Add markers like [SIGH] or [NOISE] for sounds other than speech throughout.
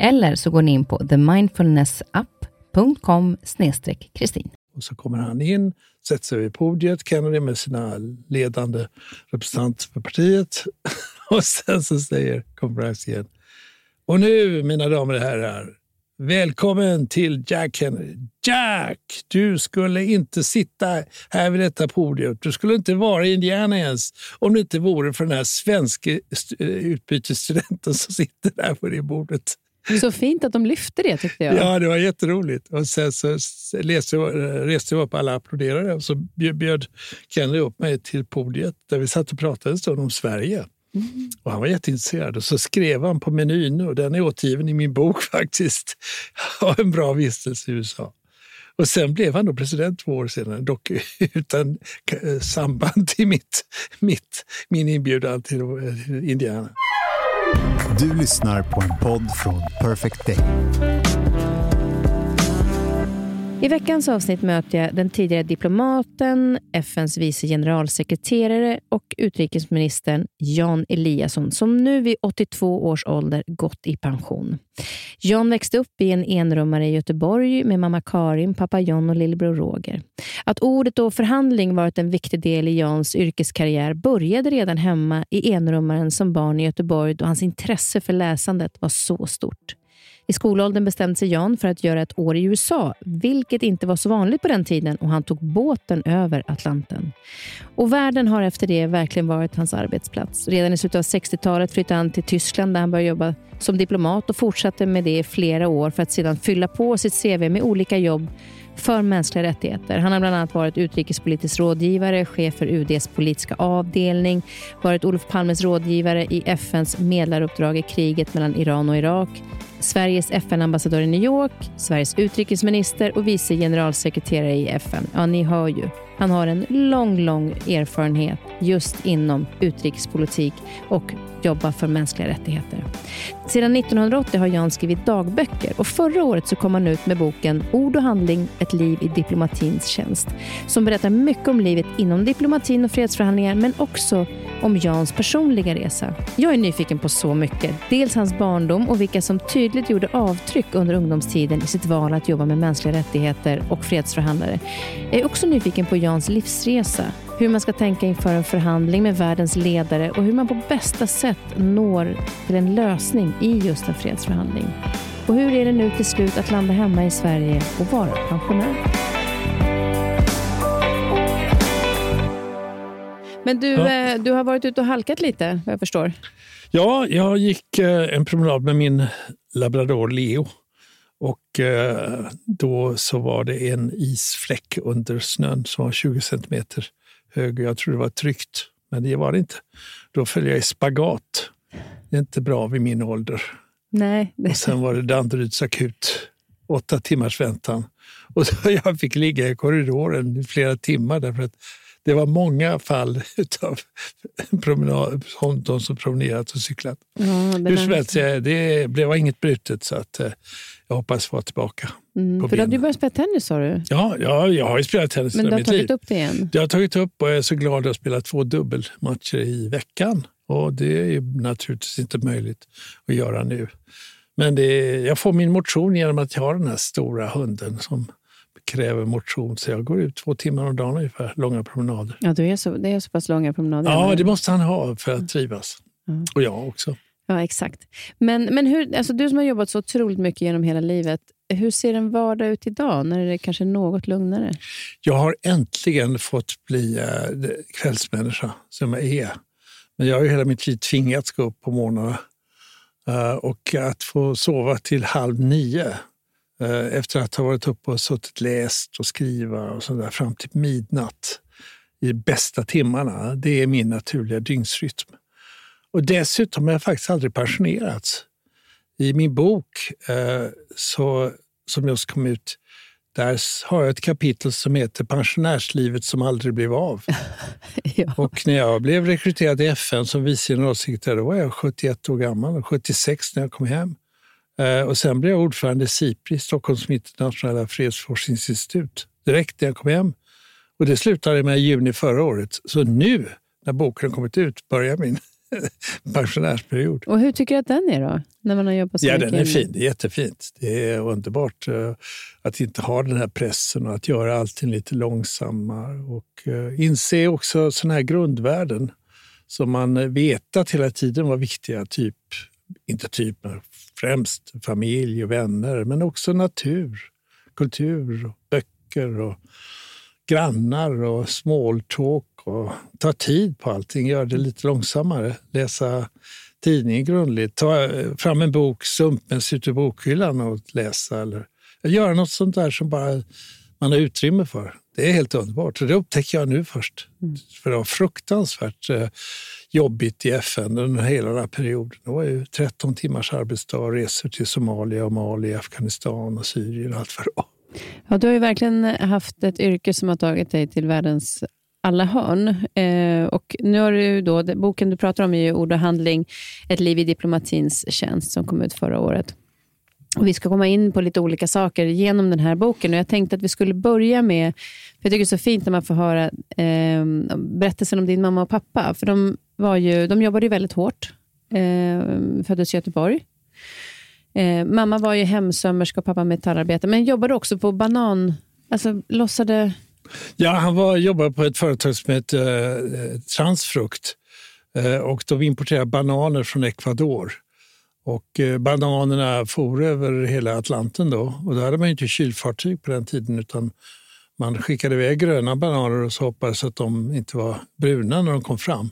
Eller så går ni in på themindfulnessapp.com kristin. Och så kommer han in, sätter sig vid podiet, Kennedy med sina ledande representanter för partiet. [LAUGHS] Och sen så säger konferensen igen. Och nu, mina damer och herrar, välkommen till Jack Kennedy. Jack, du skulle inte sitta här vid detta podium. Du skulle inte vara i Indiana ens om det inte vore för den här svenska eh, utbytesstudenten som sitter där på det bordet. Så fint att de lyfte det tyckte jag. Ja, det var jätteroligt. Och sen så reste jag upp, alla applåderade och så bjöd Kenny upp mig till podiet där vi satt och pratade en stund om Sverige. Mm. Och han var jätteintresserad och så skrev han på menyn och den är återgiven i min bok [LAUGHS] faktiskt. Av en bra vistelse i USA. Och sen blev han då president två år senare, dock [LAUGHS] utan samband till mitt, mitt, min inbjudan till Indiana. Du lyssnar på en podd från Perfect Day. I veckans avsnitt möter jag den tidigare diplomaten, FNs vice generalsekreterare och utrikesministern Jan Eliasson som nu vid 82 års ålder gått i pension. Jan växte upp i en enrummare i Göteborg med mamma Karin, pappa John och lillebror Roger. Att ordet och förhandling varit en viktig del i Jans yrkeskarriär började redan hemma i enrummaren som barn i Göteborg då hans intresse för läsandet var så stort. I skolåldern bestämde sig Jan för att göra ett år i USA, vilket inte var så vanligt på den tiden och han tog båten över Atlanten. Och världen har efter det verkligen varit hans arbetsplats. Redan i slutet av 60-talet flyttade han till Tyskland där han började jobba som diplomat och fortsatte med det i flera år för att sedan fylla på sitt CV med olika jobb för mänskliga rättigheter. Han har bland annat varit utrikespolitisk rådgivare, chef för UDs politiska avdelning, varit Olof Palmes rådgivare i FNs medlaruppdrag i kriget mellan Iran och Irak, Sveriges FN-ambassadör i New York, Sveriges utrikesminister och vice generalsekreterare i FN. Ja, ni hör ju. Han har en lång, lång erfarenhet just inom utrikespolitik och jobba för mänskliga rättigheter. Sedan 1980 har Jan skrivit dagböcker och förra året så kom han ut med boken Ord och handling, ett liv i diplomatins tjänst som berättar mycket om livet inom diplomatin och fredsförhandlingar men också om Jans personliga resa. Jag är nyfiken på så mycket. Dels hans barndom och vilka som tydligt gjorde avtryck under ungdomstiden i sitt val att jobba med mänskliga rättigheter och fredsförhandlare. Jag är också nyfiken på Jans livsresa. Hur man ska tänka inför en förhandling med världens ledare och hur man på bästa sätt når till en lösning i just en fredsförhandling. Och hur är det nu till slut att landa hemma i Sverige och vara pensionär? Men du, ja. Eh, du har varit ute och halkat lite, vad jag förstår. Ja, jag gick eh, en promenad med min labrador Leo. Och eh, då så var det en isfläck under snön som var 20 centimeter hög. Jag trodde det var tryggt, men det var det inte. Då föll jag i spagat. Det är inte bra vid min ålder. Nej. Och sen var det Danderyds akut. Åtta timmars väntan. Och [LAUGHS] jag fick ligga i korridoren i flera timmar därför att det var många fall [LAUGHS] av promenad, de som promenerat och cyklat. Ja, Hur som helst, det blev inget brutet så att eh, jag hoppas vara tillbaka. Mm, för du hade ju börjat spela tennis sa du? Ja, ja, jag har ju spelat tennis Men du har tagit liv. upp det igen? Jag har tagit upp och jag är så glad att jag spelat två dubbelmatcher i veckan. Och det är naturligtvis inte möjligt att göra nu. Men är, jag får min motion genom att jag har den här stora hunden som kräver motion. Så jag går ut två timmar om dagen ungefär, långa promenader. Ja, du är så, det är så pass långa promenader. Ja, det måste han ha för att trivas. Mm. Och jag också. Ja, exakt. Men, men hur, alltså du som har jobbat så otroligt mycket genom hela livet, hur ser en vardag ut idag när det kanske är något lugnare? Jag har äntligen fått bli äh, kvällsmänniska som jag är. Men jag har ju hela mitt liv tvingats gå upp på morgnarna. Uh, och att få sova till halv nio uh, efter att ha varit uppe och suttit läst och skriva och så där, fram till midnatt i bästa timmarna, det är min naturliga dygnsrytm. Och dessutom har jag faktiskt aldrig pensionerats. I min bok uh, så, som just kom ut där har jag ett kapitel som heter Pensionärslivet som aldrig blev av. [LAUGHS] ja. Och när jag blev rekryterad till FN som vice generalsekreterare var jag 71 år gammal och 76 när jag kom hem. Eh, och sen blev jag ordförande i SIPRI, Stockholms internationella fredsforskningsinstitut, direkt när jag kom hem. Och det slutade med i juni förra året. Så nu, när boken har kommit ut, börjar min [LAUGHS] pensionärsperiod. Och hur tycker du att den är då? När man har jobbat så ja, mycket? den är fin. Det är jättefint. Det är underbart uh, att inte ha den här pressen och att göra allting lite långsammare. Och uh, inse också sådana här grundvärden som man vetat hela tiden var viktiga. Typ, inte typ, men främst familj och vänner, men också natur, kultur, böcker och grannar och small talk och ta tid på allting, göra det lite långsammare. Läsa tidningen grundligt, ta fram en bok sumpens ut ur bokhyllan och läsa. Eller göra något sånt där som bara man har utrymme för. Det är helt underbart. Och det upptäcker jag nu först. Mm. För det var fruktansvärt eh, jobbigt i FN under hela den här perioden. Det var ju 13 timmars arbetsdag, resor till Somalia, och Mali, Afghanistan och Syrien och allt vad det var. Ja, du har ju verkligen haft ett yrke som har tagit dig till världens alla hörn. Eh, och nu har du då, boken du pratar om är ju Ord och handling, ett liv i diplomatins tjänst som kom ut förra året. Och vi ska komma in på lite olika saker genom den här boken. Och Jag tänkte att vi skulle börja med, för jag tycker det är så fint när man får höra eh, berättelsen om din mamma och pappa. För De, var ju, de jobbade ju väldigt hårt, eh, föddes i Göteborg. Eh, mamma var ju hemsömmerska och pappa metallarbetare, men jobbade också på banan... Alltså lossade... Ja, han var, jobbade på ett företag som heter eh, Transfrukt. Eh, och de importerade bananer från Ecuador. Och eh, bananerna for över hela Atlanten då. Och då hade man inte kylfartyg på den tiden utan man skickade iväg gröna bananer och så hoppades att de inte var bruna när de kom fram.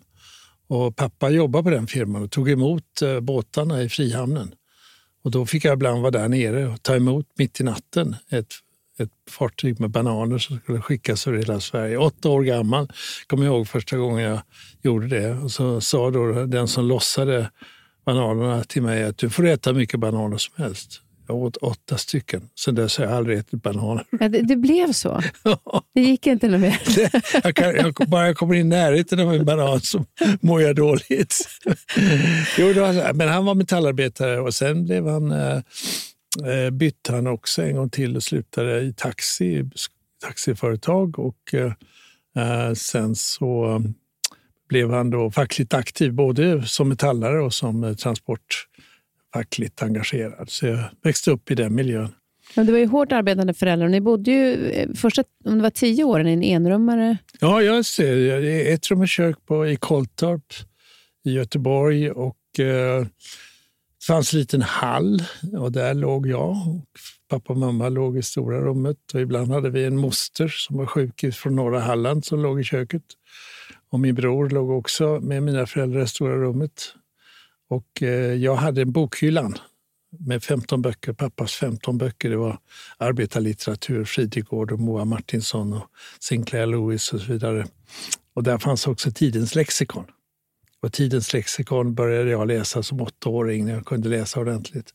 Och pappa jobbade på den firman och tog emot eh, båtarna i Frihamnen. Och då fick jag ibland vara där nere och ta emot mitt i natten ett, ett fartyg med bananer som skulle skickas över hela Sverige. Åtta år gammal kommer jag ihåg första gången jag gjorde det. Och så sa då den som lossade bananerna till mig att du får äta mycket bananer som helst. Jag åt åtta stycken. Sen dess har jag aldrig ätit bananer. [LAUGHS] Ja, det, det blev så? Det gick inte något mer? [LAUGHS] jag kan, jag, bara jag kommer i närheten av en banan så mår jag dåligt. [LAUGHS] jo, här. Men han var metallarbetare och sen blev han, eh, bytte han också en gång till och slutade i taxi, taxiföretag. Och eh, sen så blev han då fackligt aktiv, både som metallare och som transportfackligt engagerad. Så jag växte upp i den miljön. Men det var ju hårt arbetande föräldrar. Ni bodde ju första, om det var tio åren i en enrummare. Ja, jag ser. Ett rum och kök på, i Koltorp i Göteborg. Och, eh, det fanns en liten hall och där låg jag. Och pappa och mamma låg i stora rummet. Och ibland hade vi en moster som var sjuk från norra Halland som låg i köket. Och min bror låg också med mina föräldrar i stora rummet. Och eh, jag hade en bokhyllan med 15 böcker, pappas 15 böcker. Det var arbetarlitteratur, Fridegård och Moa Martinsson och Sinclair Lewis och så vidare. Och där fanns också Tidens lexikon. Och Tidens lexikon började jag läsa som åttaåring när jag kunde läsa ordentligt.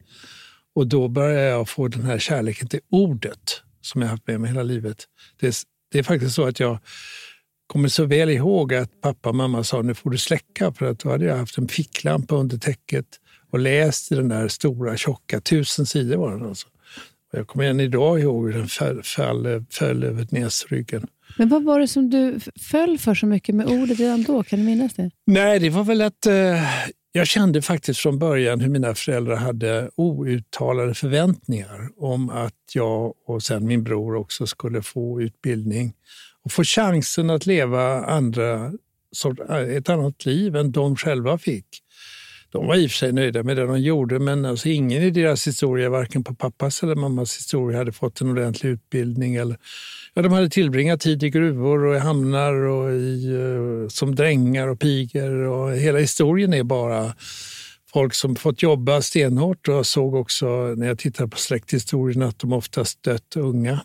Och då började jag få den här kärleken till ordet som jag haft med mig hela livet. Det är, det är faktiskt så att jag kommer så väl ihåg att pappa och mamma sa nu får du släcka för att då hade jag haft en ficklampa under täcket och läst i den där stora tjocka, tusen sidor var den alltså. Och jag kommer än idag ihåg hur den föll, föll, föll över näsryggen. Men vad var det som du föll för så mycket med ordet redan då? Kan du minnas det? Nej, det var väl att eh, jag kände faktiskt från början hur mina föräldrar hade outtalade förväntningar om att jag och sen min bror också skulle få utbildning och få chansen att leva andra, eh, ett annat liv än de själva fick. De var i och för sig nöjda med det de gjorde, men alltså ingen i deras historia, varken på pappas eller mammas historia, hade fått en ordentlig utbildning. Eller, ja, de hade tillbringat tid i gruvor och i hamnar och i, eh, som drängar och pigor. Och hela historien är bara folk som fått jobba stenhårt och såg också när jag tittade på släkthistorien att de oftast dött unga.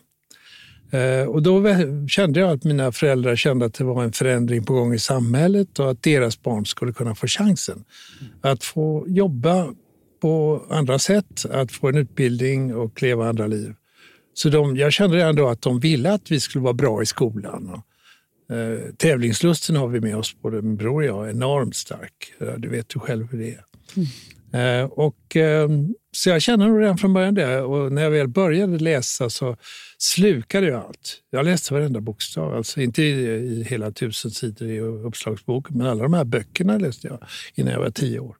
Eh, och då kände jag att mina föräldrar kände att det var en förändring på gång i samhället och att deras barn skulle kunna få chansen att få jobba på andra sätt, att få en utbildning och leva andra liv. Så de, jag kände ändå att de ville att vi skulle vara bra i skolan. Eh, tävlingslusten har vi med oss, både min bror och jag, enormt stark. Du vet ju själv hur det är. Mm. Eh, och, eh, så jag kände nog redan från början det. Och när jag väl började läsa så slukade jag allt. Jag läste varenda bokstav, alltså inte i, i hela tusen sidor i uppslagsboken, men alla de här böckerna läste jag innan jag var tio år.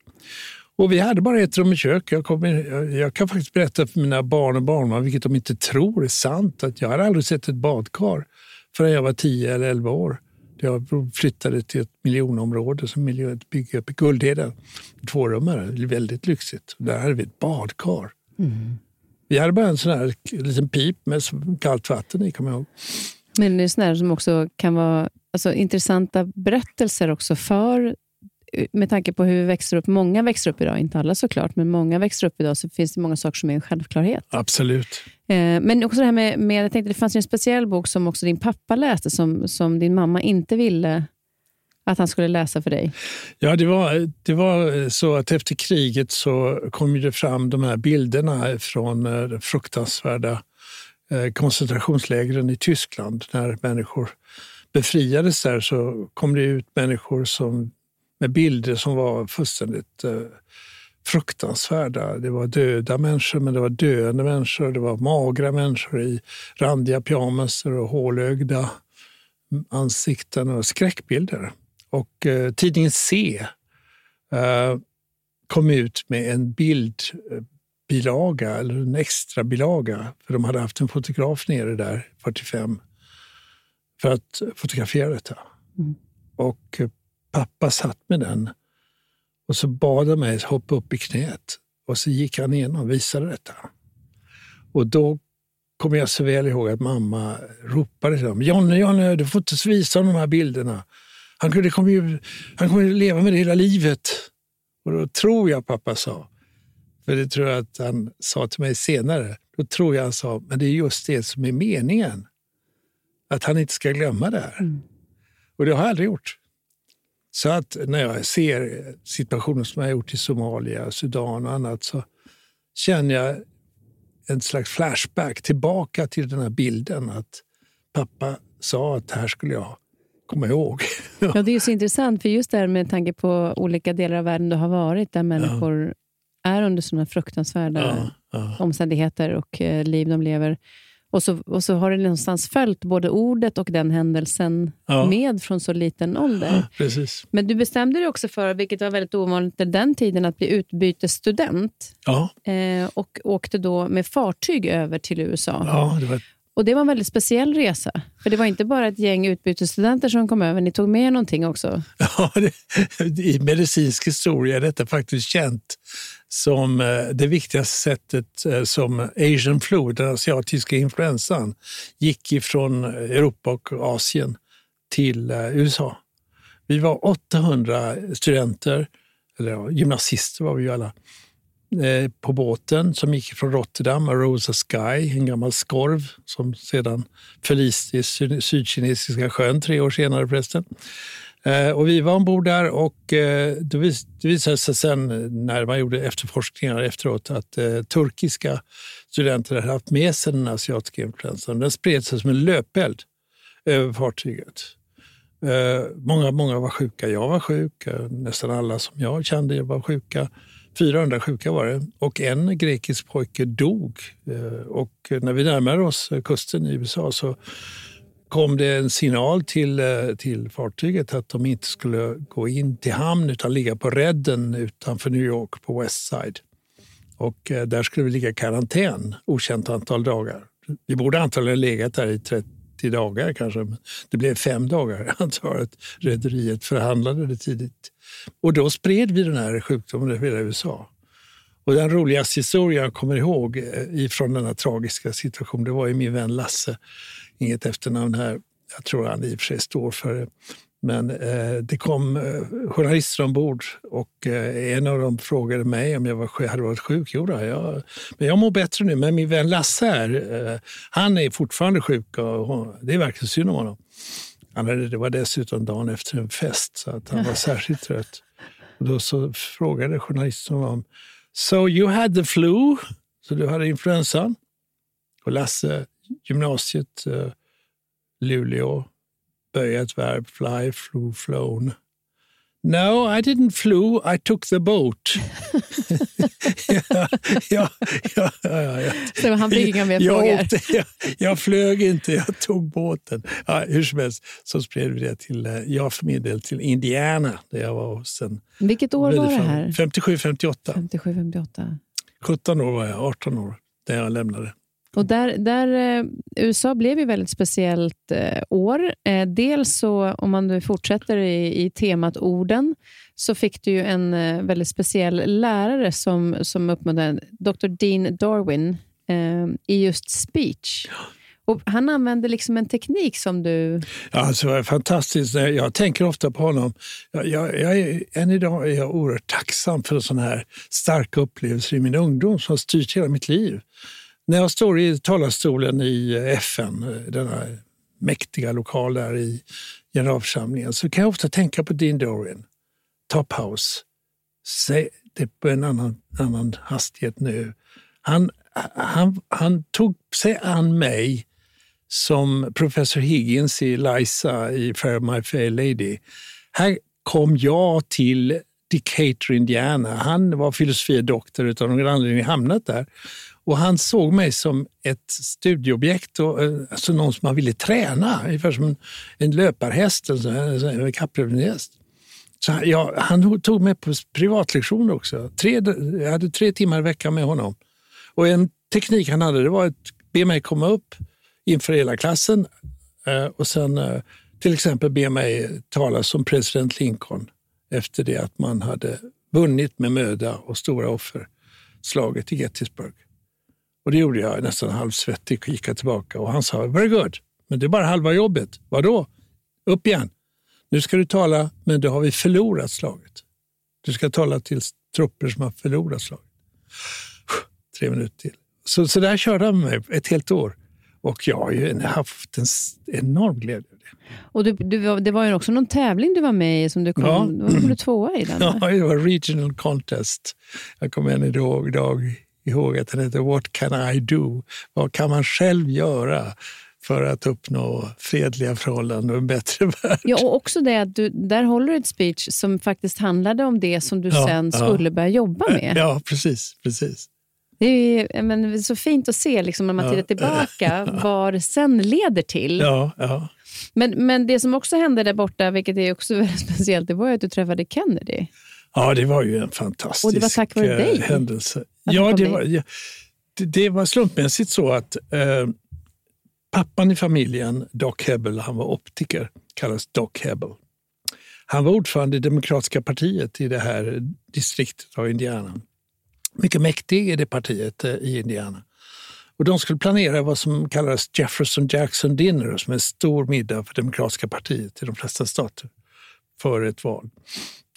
Och vi hade bara ett rum och kök. Jag, kommer, jag, jag, kan faktiskt berätta för mina barn och barnbarn, vilket de inte tror är sant, att jag hade aldrig sett ett badkar förrän jag var tio eller elva år. Jag flyttade till ett miljonområde som byggde upp i Guldheden. Tvårummare, väldigt lyxigt. Där hade vi ett badkar. Mm. Vi hade bara en sån här liten pip med kallt vatten i, kommer jag ihåg. Men det är sån som också kan vara alltså, intressanta berättelser också för med tanke på hur vi växer upp. Många växer upp idag, inte alla såklart, men många växer upp idag, så finns det många saker som är en självklarhet. Absolut. Eh, men också det här med, med, jag tänkte det fanns en speciell bok som också din pappa läste, som, som din mamma inte ville att han skulle läsa för dig? Ja, det var, det var så att efter kriget så kom det fram de här bilderna från eh, de fruktansvärda eh, koncentrationslägren i Tyskland. När människor befriades där så kom det ut människor som, med bilder som var fullständigt eh, fruktansvärda. Det var döda människor, men det var döende människor. Det var magra människor i randiga pyjamaser och hålögda ansikten och skräckbilder. Och eh, tidningen C eh, kom ut med en bildbilaga, eller en extra bilaga, för de hade haft en fotograf nere där, 45, för att fotografera detta. Mm. Och eh, pappa satt med den och så bad han mig hoppa upp i knät. Och så gick han in och visade detta. Och då kommer jag så väl ihåg att mamma ropade till dem. Jonny, Jonny, du får inte visa de här bilderna. Han, kunde, kommer ju, han kommer ju leva med det hela livet. Och då tror jag pappa sa, för det tror jag att han sa till mig senare, då tror jag han sa, men det är just det som är meningen. Att han inte ska glömma det här. Mm. Och det har jag aldrig gjort. Så att när jag ser situationer som jag har gjort i Somalia, Sudan och annat så känner jag en slags flashback tillbaka till den här bilden att pappa sa att här skulle jag komma ihåg. [LAUGHS] ja, det är så intressant, för just det här med tanke på olika delar av världen du har varit, där människor ja. är under sådana fruktansvärda ja, ja. omständigheter och eh, liv de lever. Och så, och så har det någonstans följt både ordet och den händelsen med från så liten ålder. Precis. Men du bestämde dig också för, vilket var väldigt ovanligt i den tiden, att bli utbytesstudent. Ja. Eh, och åkte då med fartyg över till USA. Ja, det var och Det var en väldigt speciell resa. För Det var inte bara ett gäng utbytesstudenter som kom över, ni tog med någonting också. [LAUGHS] Ja, det, I medicinsk historia är detta faktiskt känt som eh, det viktigaste sättet eh, som Asian flu, den asiatiska influensan, gick ifrån Europa och Asien till eh, USA. Vi var 800 studenter, eller ja, gymnasister var vi ju alla, Eh, på båten som gick från Rotterdam, Arosa Sky, en gammal skorv som sedan förliste i Sydkinesiska sjön tre år senare förresten. Eh, och vi var ombord där och eh, det visade sig sen när man gjorde efterforskningar efteråt att eh, turkiska studenter hade haft med sig den asiatiska influensan. Den spred sig som en löpeld över fartyget. Eh, många, många var sjuka. Jag var sjuk. Eh, nästan alla som jag kände var sjuka. 400 sjuka var det och en grekisk pojke dog. Eh, och när vi närmade oss kusten i USA så kom det en signal till, eh, till fartyget att de inte skulle gå in till hamn utan ligga på redden utanför New York på West Side. Och eh, där skulle vi ligga i karantän okänt antal dagar. Vi borde antagligen legat där i 30 dagar kanske. Men det blev fem dagar. [LAUGHS] Jag antar att rederiet förhandlade det tidigt. Och då spred vi den här sjukdomen över hela USA. Och den roligaste historien jag kommer ihåg från ifrån denna tragiska situation, det var ju min vän Lasse. Inget efternamn här. Jag tror han i och för sig står för det. Men eh, det kom eh, journalister ombord och eh, en av dem frågade mig om jag var, hade varit sjuk. Jo, då, jag, men jag mår bättre nu, men min vän Lasse här, eh, han är fortfarande sjuk och det är verkligen synd om honom. Han hade, det var dessutom dagen efter en fest, så att han var [LAUGHS] särskilt trött. Och då så frågade journalisten honom, So you had the flu? Så du hade influensan? Och Lasse, gymnasiet, eh, Luleå, böja ett verb, fly, flew, flown. No, I didn't flew, I took the boat. [LAUGHS] [LAUGHS] ja, ja, ja, ja. Så han fick inga mer jag, frågor? åkte, [LAUGHS] jag, jag flög inte, jag tog båten. Ja, hur som helst så spred vi det till, eh, jag för min del till Indiana där jag var hos en Vilket år var det här? 57-58. 57-58. 17 år var jag, 18 år, när jag lämnade. Och där, där, eh, USA blev ju väldigt speciellt eh, år. Eh, dels så, om man nu fortsätter i, i temat orden, så fick du ju en eh, väldigt speciell lärare som, som uppmuntrade Dr. Dean Darwin eh, i just speech. Och han använde liksom en teknik som du... Alltså, det var fantastiskt. Jag tänker ofta på honom. Jag, jag, jag är, än idag är jag oerhört tacksam för sådana här starka upplevelser i min ungdom som har styrt hela mitt liv. När jag står i talarstolen i FN, denna mäktiga lokal där i generalförsamlingen, så kan jag ofta tänka på Dean Dorian, Top House. Säg det på en annan, annan hastighet nu. Han, han, han tog sig an mig som professor Higgins i Liza i Fair My Fair Lady. Här kom jag till Decatur, Indiana. Han var filosofie-doktor av någon anledning hamnat där. Och han såg mig som ett studieobjekt, och, eh, alltså någon som han ville träna, ungefär som en, en löparhäst, en, en kapplöpningshäst. Så ja, han tog mig på privatlektioner också. Tre, jag hade tre timmar i veckan med honom. Och en teknik han hade det var att be mig komma upp inför hela klassen eh, och sen eh, till exempel be mig tala som president Lincoln efter det att man hade vunnit med möda och stora offer slaget i Gettysburg. Och det gjorde jag nästan halvsvettig och gick tillbaka och han sa very good, men det är bara halva jobbet. Vadå? Upp igen. Nu ska du tala, men då har vi förlorat slaget. Du ska tala till trupper som har förlorat slaget. [SIGHS] Tre minuter till. Så, så där körde han med mig ett helt år. Och jag har ju haft en enorm glädje av det. Och du, du, det var ju också någon tävling du var med i som du kom, Ja. var du tvåa i. Den, [CLEARS THROAT] Ja, det var regional contest. Jag kommer än idag, idag ihåg att den hette What can I do? Vad kan man själv göra för att uppnå fredliga förhållanden och en bättre [LAUGHS] värld? Ja, och också det att du, där håller du ett speech som faktiskt handlade om det som du Ja, sen ja. skulle börja jobba med. Ja, precis. precis. Det är men, så fint att se liksom, när man Ja. tittar tillbaka [LAUGHS] vad det sen leder till. Ja, ja. Men, men det som också hände där borta, vilket är också väldigt [LAUGHS] speciellt, det var att du träffade Kennedy. Ja, det var ju en fantastisk Och det var tack vare eh, dig händelse. Ja, det var, ja, det, det var slumpmässigt så att eh, pappan i familjen, Doc Hebel, han var optiker, kallas Doc Hebel. Han var ordförande i Demokratiska partiet i det här distriktet av Indiana. Mycket mäktig är det partiet eh, i Indiana. Och de skulle planera vad som kallades Jefferson Jackson Dinner, som är en stor middag för Demokratiska partiet i de flesta stater, före ett val.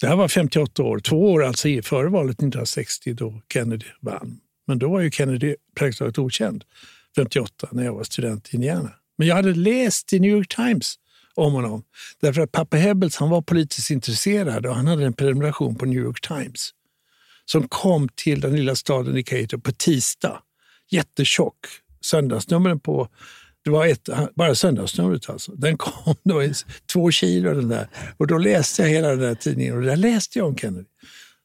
Det här var 58 år, två år alltså i- före valet 1960 då Kennedy vann. Men då var ju Kennedy praktiskt taget okänd, 58, när jag var student i Indiana. Men jag hade läst i New York Times om honom. Därför att pappa Hebbels han var politiskt intresserad och han hade en prenumeration på New York Times som kom till den lilla staden Decatur på tisdag. Jättetjock. Söndagsnumren på, det var ett, bara söndagsnumret alltså. Den kom [LAUGHS] då i två kilo den där. Och då läste jag hela den där tidningen och där läste jag om Kennedy.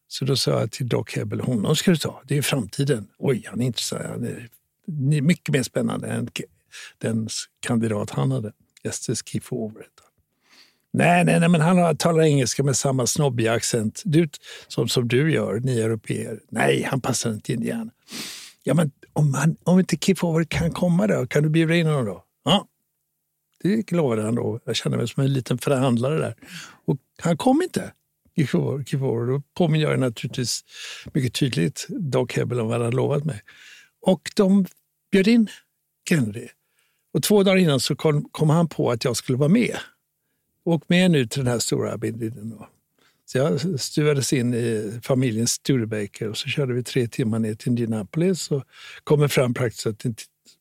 Så då sa jag till Doc Hebel, honom ska du ta, det är framtiden. Oj, han är intressant. Han är, mycket mer spännande än den kandidat han hade. Justice Keith Over. Nej, nej, nej, men han talar engelska med samma snobbiga accent du, som, som du gör, ni europeer. Nej, han passar inte Indiana. Ja, men om, han, om inte Kip Forward kan komma då, kan du bjuda in honom då? Ja, det lovade han då. Jag kände mig som en liten förhandlare där. Och han kom inte. Keith Då påminner jag naturligtvis mycket tydligt Doug Hebel om vad han hade lovat mig. Och de bjöd in Kennedy. Och två dagar innan så kom, kom han på att jag skulle vara med. Åk med nu till den här stora abidinen. Så jag stuvades in i familjen Studebaker och så körde vi tre timmar ner till Indianapolis och kommer fram praktiskt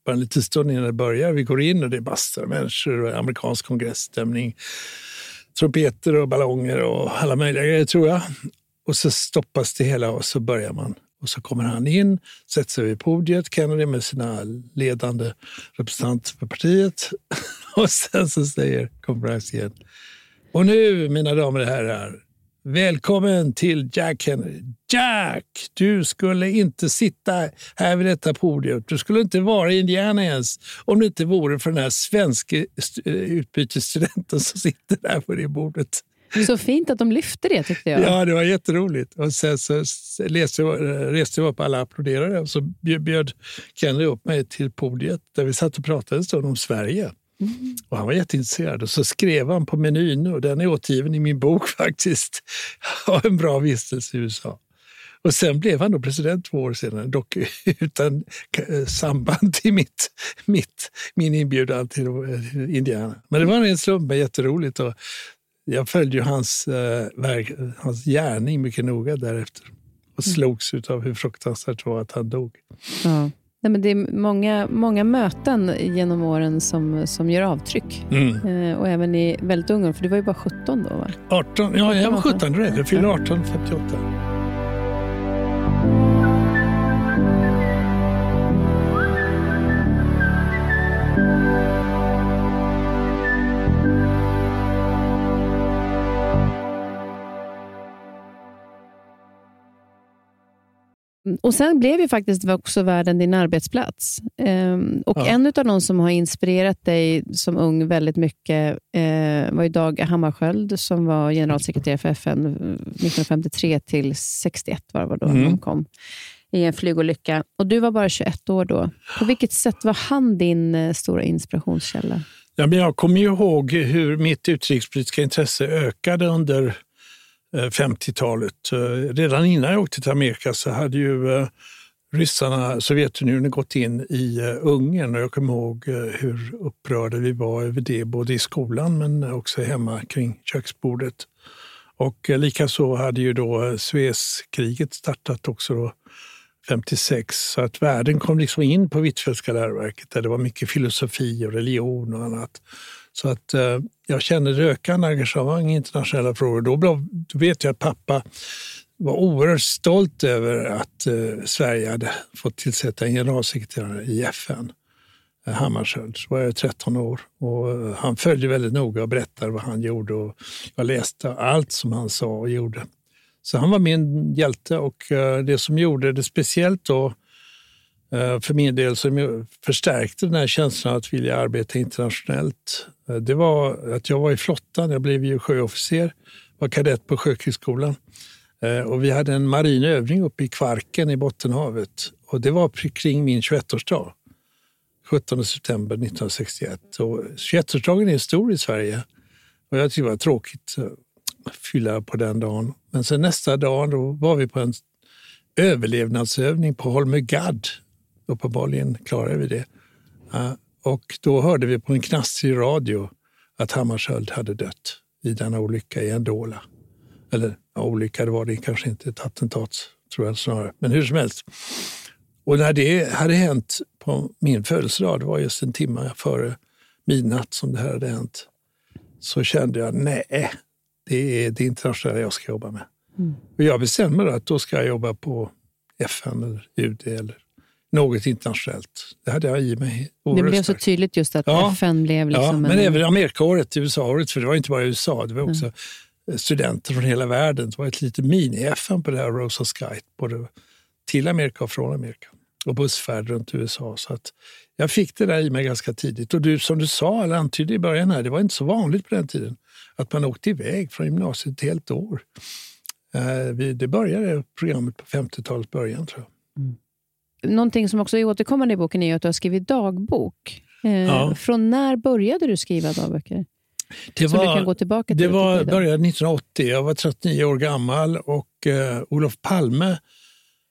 bara en liten stund innan det börjar. Vi går in och det är massor av människor och amerikansk kongressstämning. Trumpeter och ballonger och alla möjliga grejer tror jag. Och så stoppas det hela och så börjar man. Och så kommer han in, sätter sig vid podiet, Kennedy med sina ledande representanter för partiet. [LAUGHS] Och sen så säger konferensen igen. Och nu, mina damer och herrar, välkommen till Jack Kennedy. Jack, du skulle inte sitta här vid detta podium. Du skulle inte vara i Indiana ens om det inte vore för den här svenska utbytesstudenten som sitter där på det bordet. Så fint att de lyfte det tyckte jag. Ja, det var jätteroligt. Och sen så läste, reste jag upp alla applåderade och så bjöd Kenny upp mig till podiet där vi satt och pratade en stund om Sverige. Mm. Och han var jätteintresserad och så skrev han på menyn och den är återgiven i min bok [LAUGHS] faktiskt. Av en bra vistelse i USA. Och sen blev han då president två år senare, dock [LAUGHS] utan samband till mitt, mitt, min inbjudan till Indiana. Men det var en slump, jätteroligt. Och jag följde hans, eh, verk, hans gärning mycket noga därefter och mm. slogs av hur fruktansvärt det var att han dog. Ja. Nej, men det är många, många möten genom åren som, som gör avtryck. Mm. Eh, och även i väldigt ung för du var ju bara 17 då va? 18, ja, jag var 17 då. Jag fyllde 18 58. Och Sen blev ju faktiskt också världen din arbetsplats. Um, och ja. En av de som har inspirerat dig som ung väldigt mycket uh, var ju Dag Hammarskjöld som var generalsekreterare för FN 1953 till 61 var det då mm. han kom i en flygolycka. Och Du var bara 21 år då. På vilket sätt var han din uh, stora inspirationskälla? Ja, men jag kommer ihåg hur mitt utrikespolitiska intresse ökade under Eh, 50-talet. Eh, redan innan jag åkte till Amerika så hade ju eh, ryssarna, Sovjetunionen, gått in i Ungern och jag kommer ihåg hur upprörda vi var över det, både i skolan men också hemma kring köksbordet. Och likaså hade ju då Suezkriget startat också då 56, så att världen kom liksom in på Hvitfeldtska läroverket där det var mycket filosofi och religion och annat. Så att eh, jag kände ett ökande engagemang i internationella frågor. Då, då vet jag att pappa var oerhört stolt över att eh, Sverige hade fått tillsätta en generalsekreterare i FN. Eh, Hammarskjöld. Så var jag 13 år och eh, han följde väldigt noga och berättade vad han gjorde. Och jag läste allt som han sa och gjorde. Så han var min hjälte och eh, det som gjorde det speciellt då Eh, för min del som förstärkte den här känslan att vilja arbeta internationellt. Eh, det var att jag var i flottan, jag blev ju sjöofficer, var kadett på Sjökrigsskolan. Eh, och vi hade en marin övning uppe i Kvarken i Bottenhavet. Och det var kring min 21-årsdag, 17 september 1961. 21-årsdagen är stor i Sverige och jag tyckte det var tråkigt att fylla på den dagen. Men sen nästa dag då var vi på en överlevnadsövning på Holmögadd. Uppenbarligen klarade vi det. Och då hörde vi på en knastrig radio att Hammarskjöld hade dött i denna olycka i Andola. Eller ja, olycka det var det kanske inte, ett attentat tror jag snarare. Men hur som helst. Och när det hade hänt på min födelsedag, det var just en timme före midnatt som det här hade hänt, så kände jag nej, det är det internationella jag ska jobba med. Mm. Och jag bestämde att då ska jag jobba på FN eller UD eller något internationellt. Det hade jag i mig. Det blev så tydligt just att ja, FN blev liksom... Ja, men en... även Amerikaåret, USA-året, för det var inte bara USA, det var också mm. studenter från hela världen. Det var ett litet mini-FN på det här Rosa Sky, både till Amerika och från Amerika. och bussfärd runt USA. Så att jag fick det där i mig ganska tidigt. Och du, som du sa, eller antydde i början här, det var inte så vanligt på den tiden att man åkte iväg från gymnasiet ett helt år. Eh, det började programmet på 50-talets början tror jag. Mm. Någonting som också är återkommande i boken är att du har skrivit dagbok. Eh, ja. Från när började du skriva dagböcker? Det var, kan gå tillbaka till det var, började 1980. Jag var 39 år gammal och eh, Olof Palme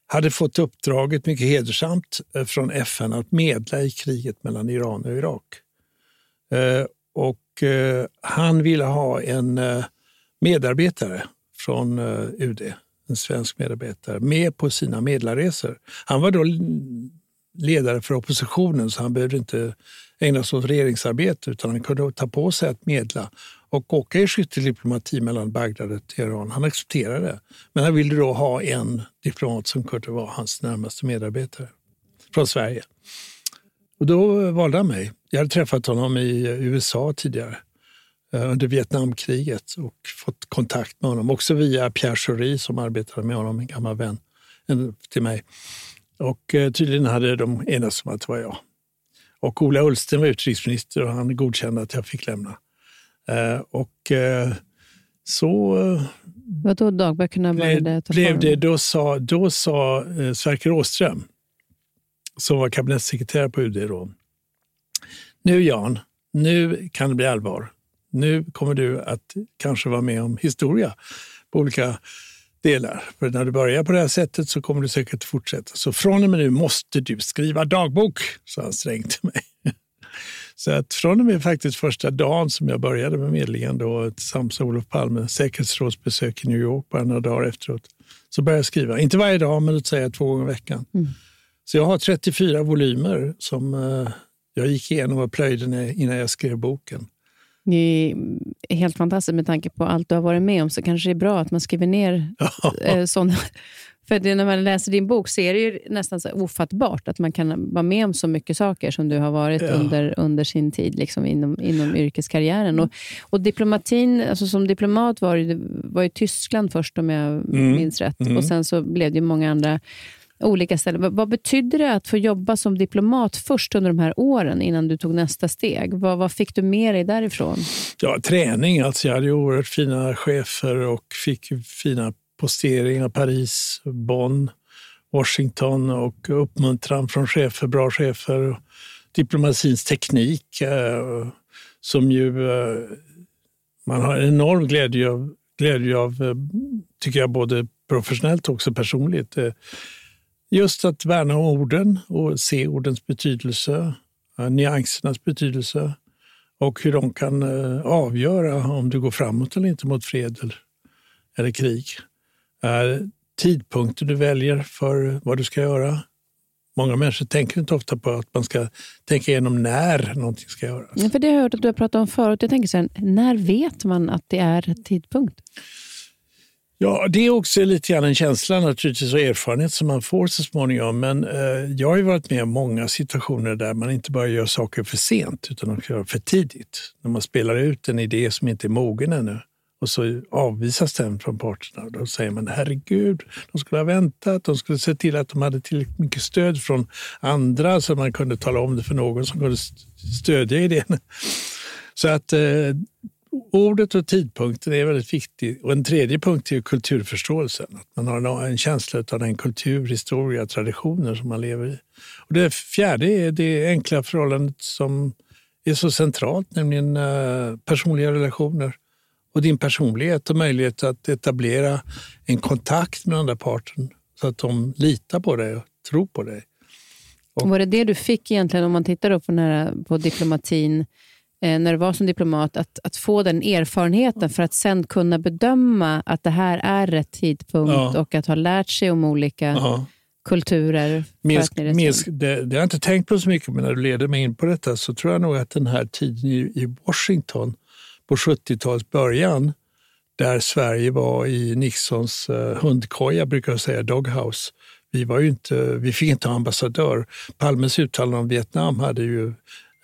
hade fått uppdraget, mycket hedersamt, eh, från FN att medla i kriget mellan Iran och Irak. Eh, och eh, han ville ha en eh, medarbetare från eh, UD, en svensk medarbetare, med på sina medlarresor. Han var då ledare för oppositionen så han behövde inte ägna sig åt regeringsarbete utan han kunde ta på sig att medla och åka i skyttediplomati mellan Bagdad och Teheran. Han accepterade det. Men han ville då ha en diplomat som kunde vara hans närmaste medarbetare från Sverige. Och då valde han mig. Jag hade träffat honom i eh, USA tidigare under Vietnamkriget och fått kontakt med honom. Också via Pierre Schori som arbetade med honom, en gammal vän till mig. Och eh, tydligen hade de enats om att det var jag. Och Ola Ullsten var utrikesminister och han godkände att jag fick lämna. Eh, och eh, så... Eh, Vadå dagböckerna började ta blev det, Då sa, då sa eh, Sverker Åström, som var kabinettssekreterare på UD då, nu Jan, nu kan det bli allvar. Nu kommer du att kanske vara med om historia på olika delar. För när du börjar på det här sättet så kommer du säkert fortsätta. Så från och med nu måste du skriva dagbok, sa han strängt till mig. [LAUGHS] Så att från och med faktiskt första dagen som jag började med medlingen då, tillsammans med Olof Palme, säkerhetsrådsbesök i New York bara några dagar efteråt, så började jag skriva. Inte varje dag, men låt säga två gånger i veckan. Mm. Så jag har 34 volymer som uh, jag gick igenom och plöjde innan jag skrev boken. Det är helt fantastiskt med tanke på allt du har varit med om, så kanske det är bra att man skriver ner eh, sådana [LAUGHS] för det, när man läser din bok så är det ju nästan så ofattbart att man kan vara med om så mycket saker som du har varit ja. under, under sin tid liksom inom, inom yrkeskarriären. Och, och diplomatin, alltså som diplomat var det var i Tyskland först om jag mm. minns rätt. Mm. Och Sen så blev det många andra olika ställen. Vad, vad det att få jobba som diplomat först under de här åren innan du tog nästa steg? Vad, vad fick du med dig därifrån? Ja, träning. Alltså jag hade oerhört fina chefer och fick fina posteringar, Paris, Bonn, Washington och uppmuntran från chefer, bra chefer. Diplomatins teknik eh, som ju eh, man har en enorm glädje av, glädje av eh, tycker jag, både professionellt och också personligt. Eh, Just att värna om orden och se ordens betydelse, eh, nyansernas betydelse och hur de kan eh, avgöra om du går framåt eller inte mot fred eller, eller krig tidpunkter du väljer för vad du ska göra. Många människor tänker inte ofta på att man ska tänka igenom när någonting ska göras. Ja, för det har jag hört att du har pratat om förut. Jag tänker så här, när vet man att det är tidpunkt? Ja, det är också lite grann en känsla naturligtvis och erfarenhet som man får så småningom. Men eh, jag har ju varit med om många situationer där man inte bara gör saker för sent utan också för tidigt. När man spelar ut en idé som inte är mogen ännu och så avvisas den från parterna. Då säger man herregud, de skulle ha väntat, de skulle se till att de hade tillräckligt mycket stöd från andra så man kunde tala om det för någon som kunde stödja idén. Så att eh, ordet och tidpunkten är väldigt viktigt. Och en tredje punkt är kulturförståelsen. Att man har en känsla av den kultur, historia, traditioner som man lever i. Och det fjärde är det enkla förhållandet som är så centralt, nämligen eh, personliga relationer och din personlighet och möjlighet att etablera en kontakt med andra parten så att de litar på dig och tror på dig. Och, var det det du fick egentligen, om man tittar på, här, på diplomatin, när du var som diplomat, att, att få den erfarenheten för att sen kunna bedöma att det här är rätt tidpunkt ja. och att ha lärt sig om olika ja. kulturer? Minsk, minsk, det, det har jag inte tänkt på så mycket, men när du leder mig in på detta så tror jag nog att den här tiden i, i Washington på 70-talets början där Sverige var i Nixons uh, hundkoja, brukar jag säga, doghouse. Vi, var inte, vi fick inte ha ambassadör. Palmes uttalande om Vietnam hade ju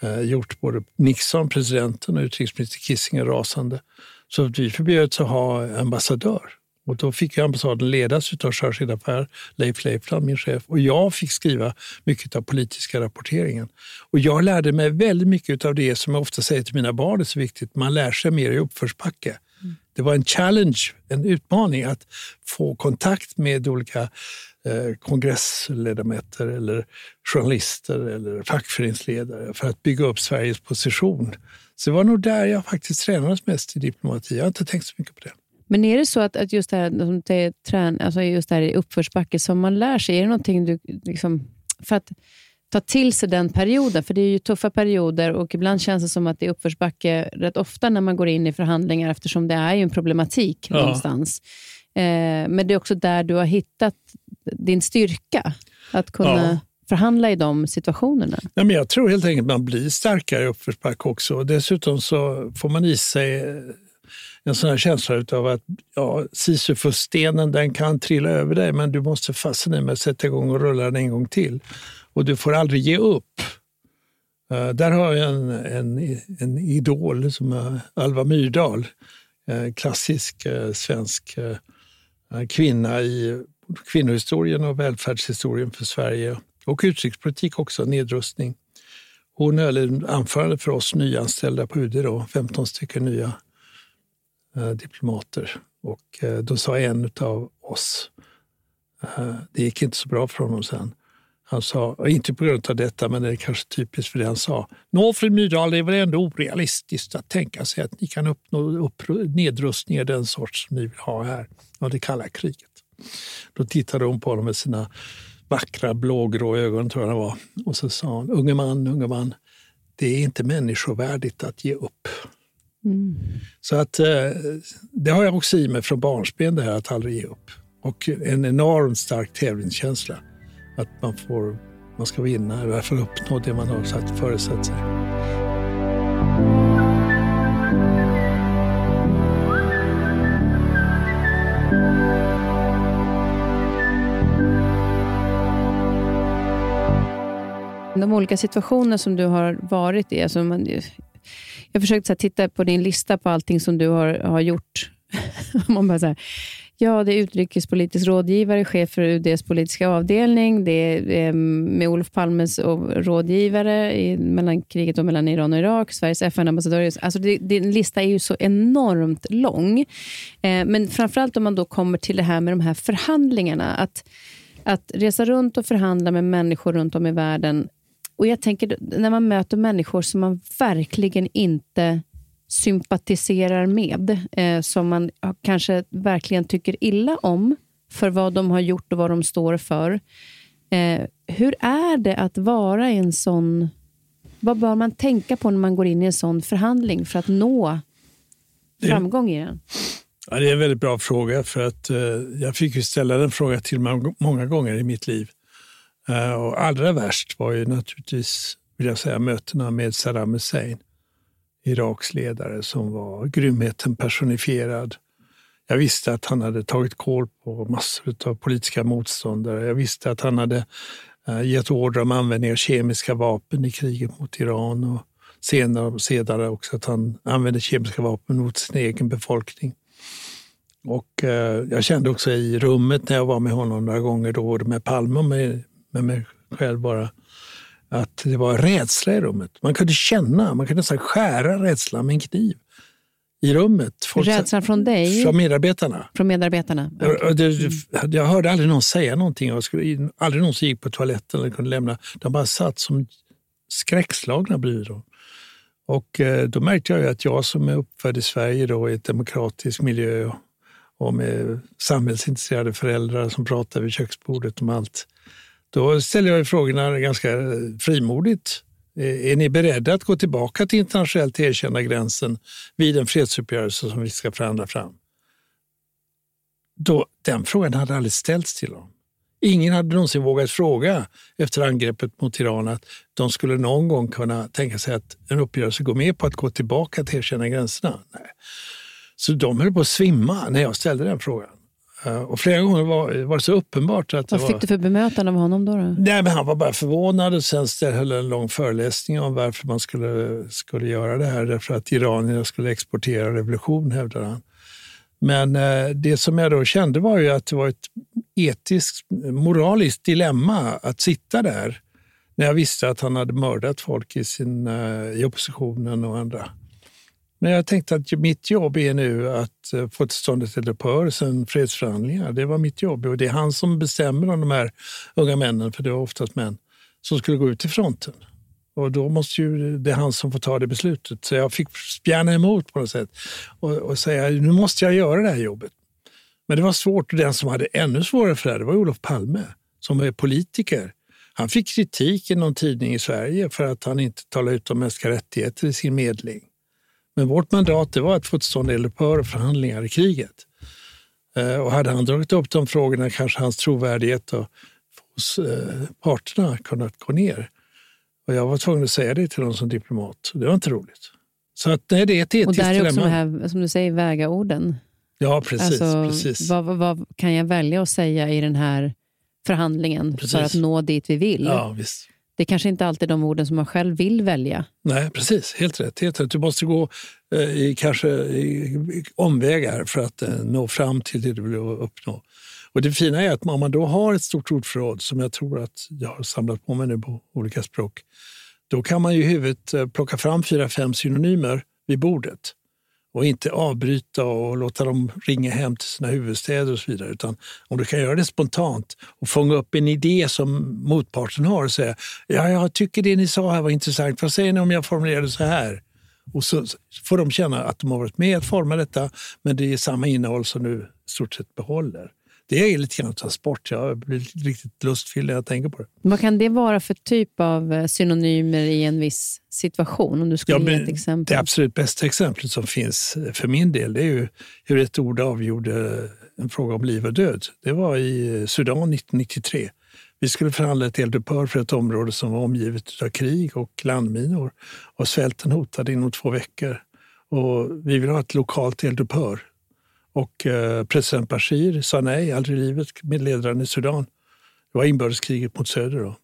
uh, gjort både Nixon, presidenten och utrikesminister Kissinger rasande. Så vi förbjöds att ha ambassadör. Och då fick ambassaden ledas av chargé d'affaires Leif Leifland, min chef. Och jag fick skriva mycket av politiska rapporteringen. Och jag lärde mig väldigt mycket av det som jag ofta säger till mina barn är så viktigt. Man lär sig mer i uppförsbacke. Mm. Det var en challenge, en utmaning att få kontakt med olika eh, kongressledamöter eller journalister eller fackföreningsledare för att bygga upp Sveriges position. Så det var nog där jag faktiskt tränades mest i diplomati. Jag har inte tänkt så mycket på det. Men är det så att, att just det här, som det trän, alltså just det här i uppförsbacke som man lär sig, är det någonting du... Liksom, för att ta till sig den perioden, för det är ju tuffa perioder och ibland känns det som att det är uppförsbacke rätt ofta när man går in i förhandlingar eftersom det är ju en problematik ja. någonstans. Eh, men det är också där du har hittat din styrka, att kunna ja. förhandla i de situationerna. Ja, men jag tror helt enkelt att man blir starkare i uppförsbacke också. Dessutom så får man i sig en sån här känsla av att ja, Sisyfosstenen den kan trilla över dig men du måste fastna med att sätta igång och rulla den en gång till. Och du får aldrig ge upp. Uh, där har jag en, en, en idol som är Alva Myrdal. Uh, klassisk uh, svensk kvinna i kvinnohistorien och välfärdshistorien för Sverige och utrikespolitik också, nedrustning. Hon höll ett anförande för oss nyanställda på UD, då, 15 stycken nya eh, diplomater. Och eh, då sa en av oss, eh, det gick inte så bra för honom sen, han sa, inte på grund av detta, men det är kanske typiskt för det han sa. Nå, fru Myrdal, det är väl ändå orealistiskt att tänka sig att ni kan uppnå upp, nedrustning den sorts som ni vill ha här, av det kalla kriget. Då tittade hon på honom med sina vackra blågrå ögon, tror jag det var. Och så sa hon, unge man, unge man, det är inte människovärdigt att ge upp. Mm. Så att eh, det har jag också i mig från barnsben, det här att aldrig ge upp. Och en enormt stark tävlingskänsla. Att man, får, man ska vinna, eller i alla fall uppnå det man har satt föresatt sig. De olika situationer som du har varit i, alltså man, jag försökte titta på din lista på allting som du har, har gjort. [LAUGHS] Man bara så här, ja, det är utrikespolitisk rådgivare, chef för UDs politiska avdelning. Det är eh, med Olof Palmes rådgivare i, mellan kriget och mellan Iran och Irak. Sveriges FN-ambassadör. Alltså din lista är ju så enormt lång. Eh, men framförallt om man då kommer till det här med de här förhandlingarna. Att, att resa runt och förhandla med människor runt om i världen och jag tänker när man möter människor som man verkligen inte sympatiserar med, eh, som man kanske verkligen tycker illa om för vad de har gjort och vad de står för. Eh, hur är det att vara i en sån... Vad bör man tänka på när man går in i en sån förhandling för att nå framgång i den? Ja, det är en väldigt bra fråga. för att eh, Jag fick ju ställa den frågan till mig många gånger i mitt liv. Eh, och allra värst var ju naturligtvis vill jag säga, mötena med Saddam Hussein, Iraks ledare som var grymheten personifierad. Jag visste att han hade tagit koll på massor av politiska motståndare. Jag visste att han hade eh, gett order om användning av kemiska vapen i kriget mot Iran och senare, senare också att han använde kemiska vapen mot sin egen befolkning. Och eh, jag kände också i rummet när jag var med honom några gånger, då, med Palme och med, med mig själv bara, att det var rädsla i rummet. Man kunde känna, man kunde nästan skära rädslan med en kniv i rummet. Folk, Rädslan från dig? Från medarbetarna. Från medarbetarna? Okay. Det, jag hörde aldrig någon säga någonting. Jag skulle, aldrig någon som gick på toaletten eller kunde lämna. De bara satt som skräckslagna bredvid dem. Och eh, då märkte jag att jag som är uppfödd i Sverige då, i ett demokratisk miljö och med samhällsintresserade föräldrar som pratar vid köksbordet om allt. Då ställer jag frågorna ganska frimodigt. Eh, är ni beredda att gå tillbaka till internationellt erkända gränsen vid en fredsuppgörelse som vi ska förhandla fram? Då, den frågan hade aldrig ställts till dem. Ingen hade någonsin vågat fråga efter angreppet mot Iran att de skulle någon gång kunna tänka sig att en uppgörelse går med på att gå tillbaka till erkända gränserna. Nej. Så de höll på att svimma när jag ställde den frågan. Eh, och flera gånger var, var det så uppenbart. Att Vad fick var... du för bemötande av honom då? då? Nej, men han var bara förvånad och sen höll en lång föreläsning om varför man skulle, skulle göra det här. Därför att iranierna skulle exportera revolution, hävdade han. Men eh, det som jag då kände var ju att det var ett etiskt, moraliskt dilemma att sitta där när jag visste att han hade mördat folk i, sin, eh, i oppositionen och andra. Men jag tänkte att mitt jobb är nu att eh, få till stånd ett eldupphör, sen fredsförhandlingar. Det var mitt jobb och det är han som bestämmer om de här unga männen, för det var oftast män, som skulle gå ut i fronten. Och då måste ju det är han som får ta det beslutet. Så jag fick spjärna emot på något sätt och, och säga nu måste jag göra det här jobbet. Men det var svårt och den som hade ännu svårare för det, det var Olof Palme som är politiker. Han fick kritik i någon tidning i Sverige för att han inte talade ut om mänskliga rättigheter i sin medling. Men vårt mandat det var att få till stånd eldupphör och förhandlingar i kriget. Eh, och hade han dragit upp de frågorna kanske hans trovärdighet hos eh, parterna kunnat gå ner. Och jag var tvungen att säga det till dem som diplomat. Det var inte roligt. Så att, nej, det är ett etiskt Och där är också dilemma. här, som du säger, väga orden. Ja, precis. alltså, precis. Vad, vad, vad kan jag välja att säga i den här förhandlingen Precis. för att nå dit vi vill? Ja, visst. Det kanske inte alltid är de orden som man själv vill välja. Nej, precis. Helt rätt. Helt rätt. Du måste gå eh, i, kanske i, i omvägar för att eh, nå fram till det du vill uppnå. Och Det fina är att om man då har ett stort ordförråd, som jag tror att jag har samlat på mig nu på olika språk, då kan man ju i huvudet eh, plocka fram fyra, fem synonymer vid bordet och inte avbryta och låta dem ringa hem till sina huvudstäder och så vidare. Utan om du kan göra det spontant och fånga upp en idé som motparten har och säga ja, jag tycker det ni sa här var intressant. Vad säger ni om jag formulerar det så här? Och så får de känna att de har varit med att forma detta, men det är samma innehåll som du i stort sett behåller. Det är lite grann transport. Jag blir riktigt lustfylld när jag tänker på det. Vad kan det vara för typ av eh, synonymer i en viss situation? Om du skulle Ja, ge ett exempel. Det absolut bästa exemplet som finns för min del det är ju hur ett ord avgjorde en fråga om liv och död. Det var i Sudan 1993. Vi skulle förhandla ett eldupphör för ett område som var omgivet av krig och landminor. Och svälten hotade inom två veckor. Och vi ville ha ett lokalt eldupphör. Och eh, president Bashir sa nej, aldrig i livet, med ledaren i Sudan. Det var inbördeskriget mot söder. Då.